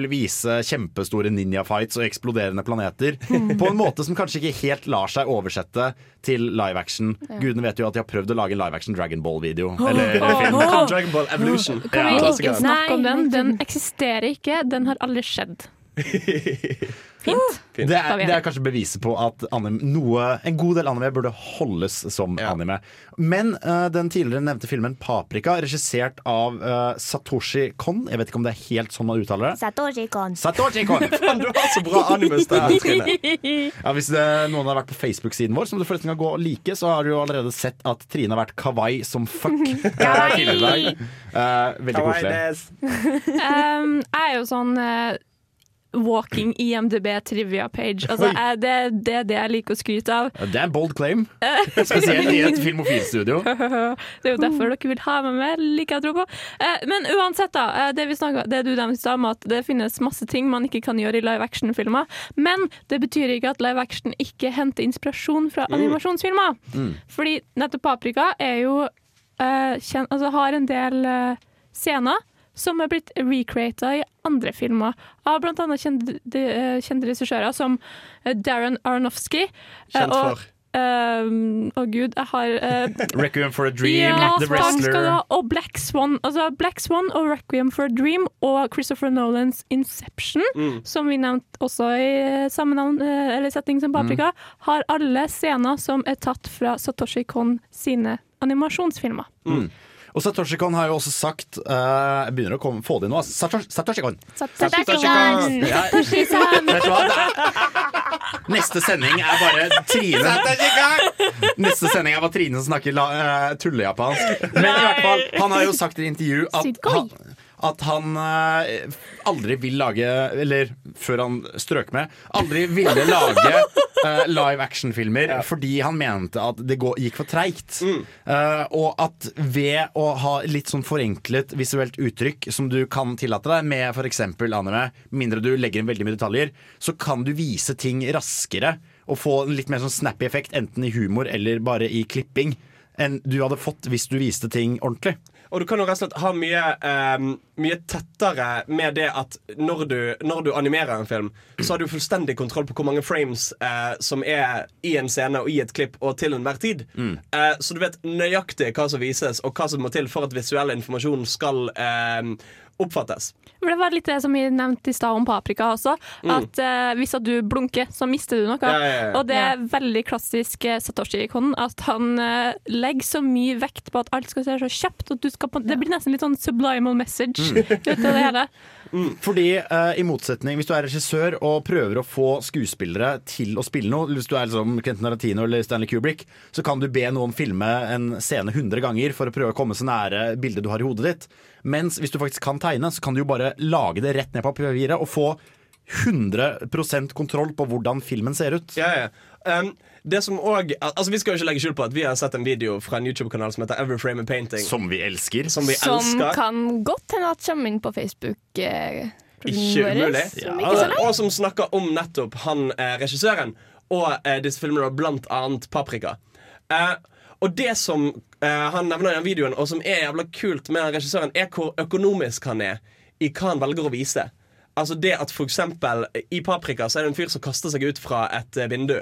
S3: vise kjempestore ninja-fights og eksploderende planeter på en måte som kanskje ikke helt lar seg oversette til live action.
S5: Ja.
S3: Gudene vet jo at de har prøvd å lage en live action Dragon Ball-video.
S5: Oh,
S3: Eller
S5: oh,
S3: film.
S5: åh.
S7: Dragon Ball Evolution.
S5: Kan vi
S3: Ja,
S5: ikke snakke om den? Den eksisterer ikke. Den har aldri skjedd. Fint.
S3: Det er, det er kanskje beviset på at anime, noe, en god del anime burde holdes som anime. Men uh, den tidligere nevnte filmen 'Paprika', regissert av uh, Satoshi Kon Jeg vet ikke om det er helt sånn man uttaler det.
S14: Satoshi Kon.
S3: Satoshi Kon!
S7: Fan, du har så bra animestemme, Trine.
S3: Ja, hvis det, noen har vært på Facebook-siden vår, som du forresten kan gå og like, så har du jo allerede sett at Trine har vært kawaii som fuck. kawaii. Eh, veldig koselig.
S5: Um, jeg er jo sånn eh, walking IMDb trivia page. Altså, det, det er det jeg liker å skryte av.
S3: Ja, Det er en bold claim. Spesielt i et filmofilstudio.
S5: det er jo derfor dere vil ha meg med, liker jeg å tro på. Eh, men uansett, da. eh, det, vi snakker, det du nevnte om at det finnes masse ting man ikke kan gjøre i live action-filmer. Men det betyr ikke at live action ikke henter inspirasjon fra
S25: Mm.
S5: animasjonsfilmer. Fordi nettopp Paprika er jo uh, kjent, altså, har en del uh, scener som er blitt recreata i andre filmer, av annet kjente, eh, kjente regissører som eh, Darren Aronofsky. eh,
S7: Kjent
S5: for.
S7: for
S5: uh, Å gud, jeg har uh,
S3: Requiem for a Dream,
S5: ja,
S3: The Wrestler.
S5: ha. Og Black Swan. Altså Black Swan og Requiem for a Dream og Christopher Nolans Inception,
S7: Mm.
S5: som vi nevnte også i samme navn, eller setting som Paprika, har alle scener som er tatt fra Satoshi Kon sine animasjonsfilmer.
S3: Mm. Og Satoshi Kon har jo også sagt uh, Jeg begynner å komme, få det inn nå. altså. Satoshi, Satoshi Kon.
S5: Satoshi
S3: Kon. Er- Neste sending er bare Trine Neste sending er bare Trine som snakker eh, tullejapansk. Men i hvert fall, han har jo sagt i intervju at han, at han eh, aldri vil lage Eller før han strøk med, aldri ville lage eh, live action-filmer fordi han mente at det gikk for treigt. Eh, og at ved å ha litt sånn forenklet visuelt uttrykk som du kan tillate deg, med f.eks. anime, mindre du legger inn veldig mye detaljer, så kan du vise ting raskere og få en litt mer sånn snappy effekt, enten i humor eller bare i klipping, enn du hadde fått hvis du viste ting ordentlig.
S7: Og du kan jo rett og slett ha mye, eh, mye tettere med det at når du, når du animerer en film, så har du fullstendig kontroll på hvor mange frames uh, som er i en scene og i et klipp og til enhver tid. Eh, så du vet nøyaktig hva som vises, og hva som må til for at visuell informasjon skal eh, oppfattes.
S5: Det var litt det som vi nevnte i stad om paprika også.
S7: Mm.
S5: At eh, hvis at du blunker, så mister du noe.
S7: Ja, ja, ja.
S5: Og det er veldig klassisk eh, Satoshi-ikonen at han uh, legger så mye vekt på at alt skal se så kjapt. At du skal på, det blir nesten litt sånn sublimal message
S3: Mm.
S5: ut av det hele.
S3: Fordi uh, i motsetning, hvis du er regissør og prøver å få skuespillere til å spille noe, hvis du er liksom Quentin Tarantino eller Stanley Kubrick, så kan du be noen filme en scene 100 ganger for å prøve å komme så nære bildet du har i hodet ditt. Mens hvis du faktisk kan tegne, så kan du jo bare lage det rett ned på papiret og få 100% kontroll på hvordan filmen ser ut.
S7: Ja, ja. Um, det som også, altså Vi skal jo ikke legge skjul på at vi har sett en video fra en YouTube-kanal som heter Every Frame a Painting.
S3: Som vi elsker.
S7: Som vi
S8: Som
S7: elsker.
S8: kan godt hende at kommer inn på Facebook. Eh,
S7: Ikke
S8: våres,
S7: umulig.
S8: Ja. ikke
S7: Og, som snakker om nettopp han eh, regissøren og eh, disse filmene, blant annet Paprika. Eh, og det som han nevner i den videoen, og som er jævla kult med den regissøren, er hvor økonomisk han er i hva han velger å vise. Altså det at for eksempel I Paprika så er det en fyr som kaster seg ut fra et eh, vindu.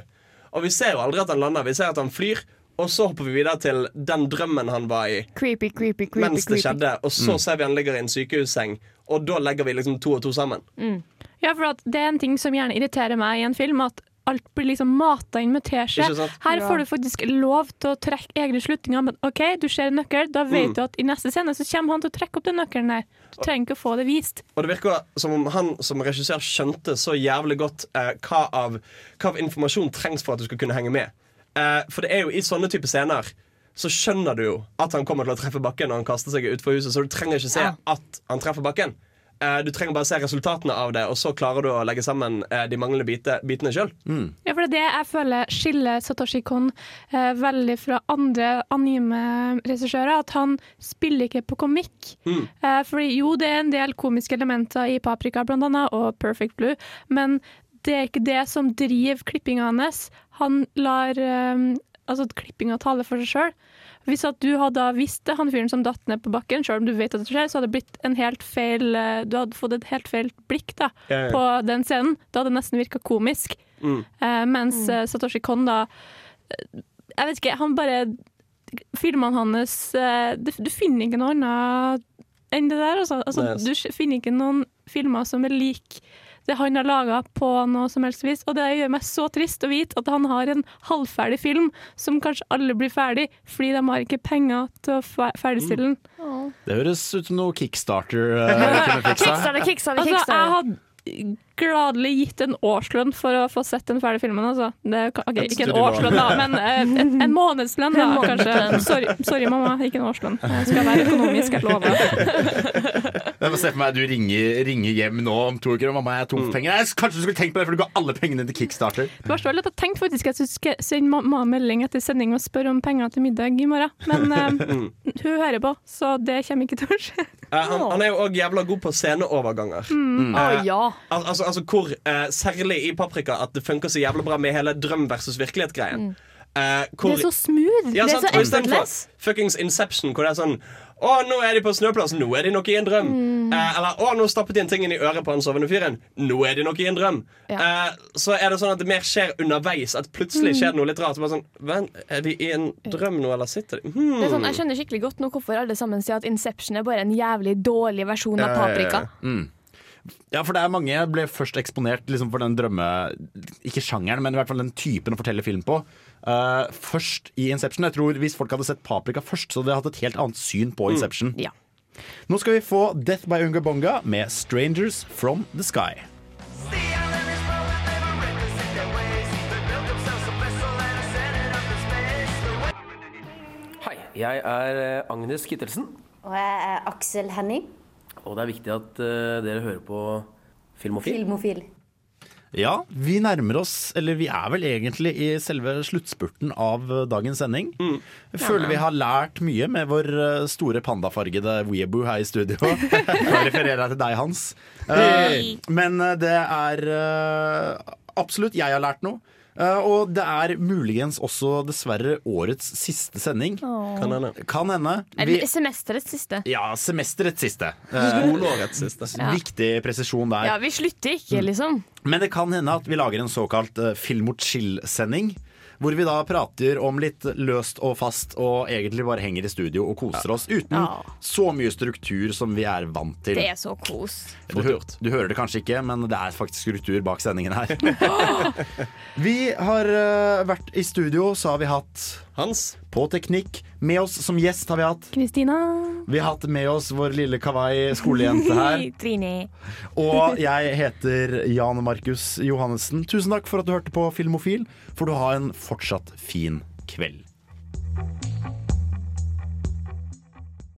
S7: Og vi ser jo aldri at han lander. Vi ser at han flyr, og så hopper vi videre til den drømmen han var i
S8: Creepy, creepy, creepy.
S7: mens det skjedde. Og så
S3: Mm.
S7: ser vi han ligger i en sykehusseng, og da legger vi liksom to og to sammen.
S8: Mm.
S5: Ja, for at det er en ting som gjerne irriterer meg i en film, at alt blir liksom mata inn med teskje. Her får du faktisk lov til å trekke egne slutninger. Men OK, du ser en nøkkel, da vet
S7: Mm.
S5: du at i neste scene så kommer han til å trekke opp den nøkkelen der. Du trenger ikke å få det vist.
S7: Og det virker som om han som regissør skjønte så jævlig godt eh, hva, av, hva av informasjon trengs for at du skal kunne henge med. Eh, for det er jo i sånne type scener så skjønner du jo at han kommer til å treffe bakken når han kaster seg utfor huset, så du trenger ikke se
S5: Ja.
S7: at han treffer bakken. Eh, du trenger bare se resultatene av det, og så klarer du å legge sammen eh, de manglende bite, bitene sjøl.
S5: Ja, for det er det jeg føler skiller Satoshi Kon eh, veldig fra andre anime-regissører. At han spiller ikke på komikk.
S7: Mm.
S5: Eh, fordi jo, det er en del komiske elementer i Paprika blant annet, og Perfect Blue, men det er ikke det som driver klippinga hans. Han lar eh, altså klippinga tale for seg sjøl. Hvis at du hadde visst det, han fyren som datt ned på bakken, selv om du vet at det skjer, så hadde det blitt en helt feil eh, Du hadde fått et helt feil blikk da,
S7: Ja, ja.
S5: på den scenen. Da hadde det nesten virka komisk.
S7: Mm.
S5: Eh, mens mm. Satoshi Kon da eh, Jeg vet ikke, han bare Filmene hans eh, du, du finner ikke noe annet enn det der. Altså. Altså,
S7: Nei,
S5: du finner ikke noen filmer som er lik det han har laga på noe som helst vis. Og det gjør meg så trist å vite at han har en halvferdig film som kanskje alle blir ferdig, fordi de har ikke penger til å ferdigstille den.
S3: Det høres ut som noe Kickstarter uh, kickstarter, fiksa.
S8: Kickstarter, kickstarter,
S5: Altså, jeg
S8: kickstarter.
S5: hadde gladelig gitt en årslønn for å få sett den ferdige filmen. Altså. Det, ka- ok,
S7: Et
S5: ikke en årslønn, da, men uh, en, en månedslønn, da, kanskje. Sorry, sorry, mamma, ikke en årslønn. Jeg skal være økonomisk, jeg lover.
S3: Jeg får se for meg du ringer, ringer hjem nå om to uker og mamma jeg er tom for penger. Jeg, kanskje du skulle tenkt på det, for du ga alle pengene til Kickstarter.
S5: Det var litt at jeg tenkte faktisk at jeg skulle sende mamma melding etter sending og spørre om penger til middag i morgen, men uh, hun hører på, så det kommer ikke til å skje.
S7: Eh, han, han er jo òg jævla god på sceneoverganger.
S5: Mm.
S7: Eh,
S8: Å, ja.
S7: al altså, altså hvor, eh, Særlig i Paprika at det funker så jævla bra med hele drøm versus virkelighet-greien.
S8: Mm.
S7: Eh,
S5: Det er så smooth.
S7: Ja,
S5: det er så effortless.
S7: fuckings Inception, hvor det er sånn Å, nå er de på snøplassen. Nå er de nok i en drøm.
S5: Mm.
S7: Eh, eller å, nå stappet de en ting inn i øret på han sovende fyren. Nå er de nok i en drøm. Eh, så er det sånn at det mer skjer underveis. At plutselig
S8: Mm.
S7: skjer det noe litt rart. Bare sånn, Vent, er de i en drøm nå, eller sitter de hmm.
S8: Det er sånn, jeg skjønner skikkelig godt nå hvorfor alle sammen sier at Inception er bare en jævlig dårlig versjon av Paprika.
S3: Mm. Ja, for det er mange ble først eksponert liksom, for den drømme... Ikke sjangeren, men i hvert fall den typen å fortelle film på. Uh, først i Inception. Jeg tror Hvis folk hadde sett Paprika først, så hadde de hatt et helt annet syn på Inception.
S8: Ja.
S3: Nå skal vi få Death by Ungabonga med 'Strangers From The Sky'.
S26: Hei, jeg er eh, Agnes Kittelsen,
S25: Og jeg er Aksel Henning.
S26: Og det er viktig at eh, dere hører på Filmofil.
S25: Filmofil.
S3: Ja, vi nærmer oss, eller vi er vel egentlig i selve sluttspurten av eh, dagens sending. Jeg føler vi har lært mye med vår eh, store pandafargede weeaboo her i studio. Jeg refererer jeg til deg, Hans. Men det er absolutt Jeg har lært noe. Eh, og det er muligens også dessverre årets siste sending.
S8: Åh. Kan
S7: hende.
S3: Kan hende. Vi,
S8: semesterets siste.
S3: ja, semesterets siste.
S7: Skoleårets siste.
S8: Ja.
S3: Viktig presisjon der.
S8: Ja, vi slutter ikke, liksom.
S3: Men det kan hende at vi lager en såkalt uh, film og chill-sending. Hvor vi da prater om litt løst og fast og egentlig bare henger i studio og koser oss uten
S8: Ja.
S3: så mye struktur som vi er vant til.
S8: Det er så kos.
S3: Du, du hører det kanskje ikke, men det er faktisk struktur bak sendingen her. vi har uh, vært i studio, så har vi hatt
S7: Hans
S3: på teknikk. Med oss som gjest har vi hatt
S5: Kristina.
S3: Vi har hatt med oss vår lille kawaii skolejente her.
S8: Trine.
S3: Og jeg heter Jan Markus Johannessen. Tusen takk for at du hørte på Filmofil. Får du ha en fortsatt fin kveld.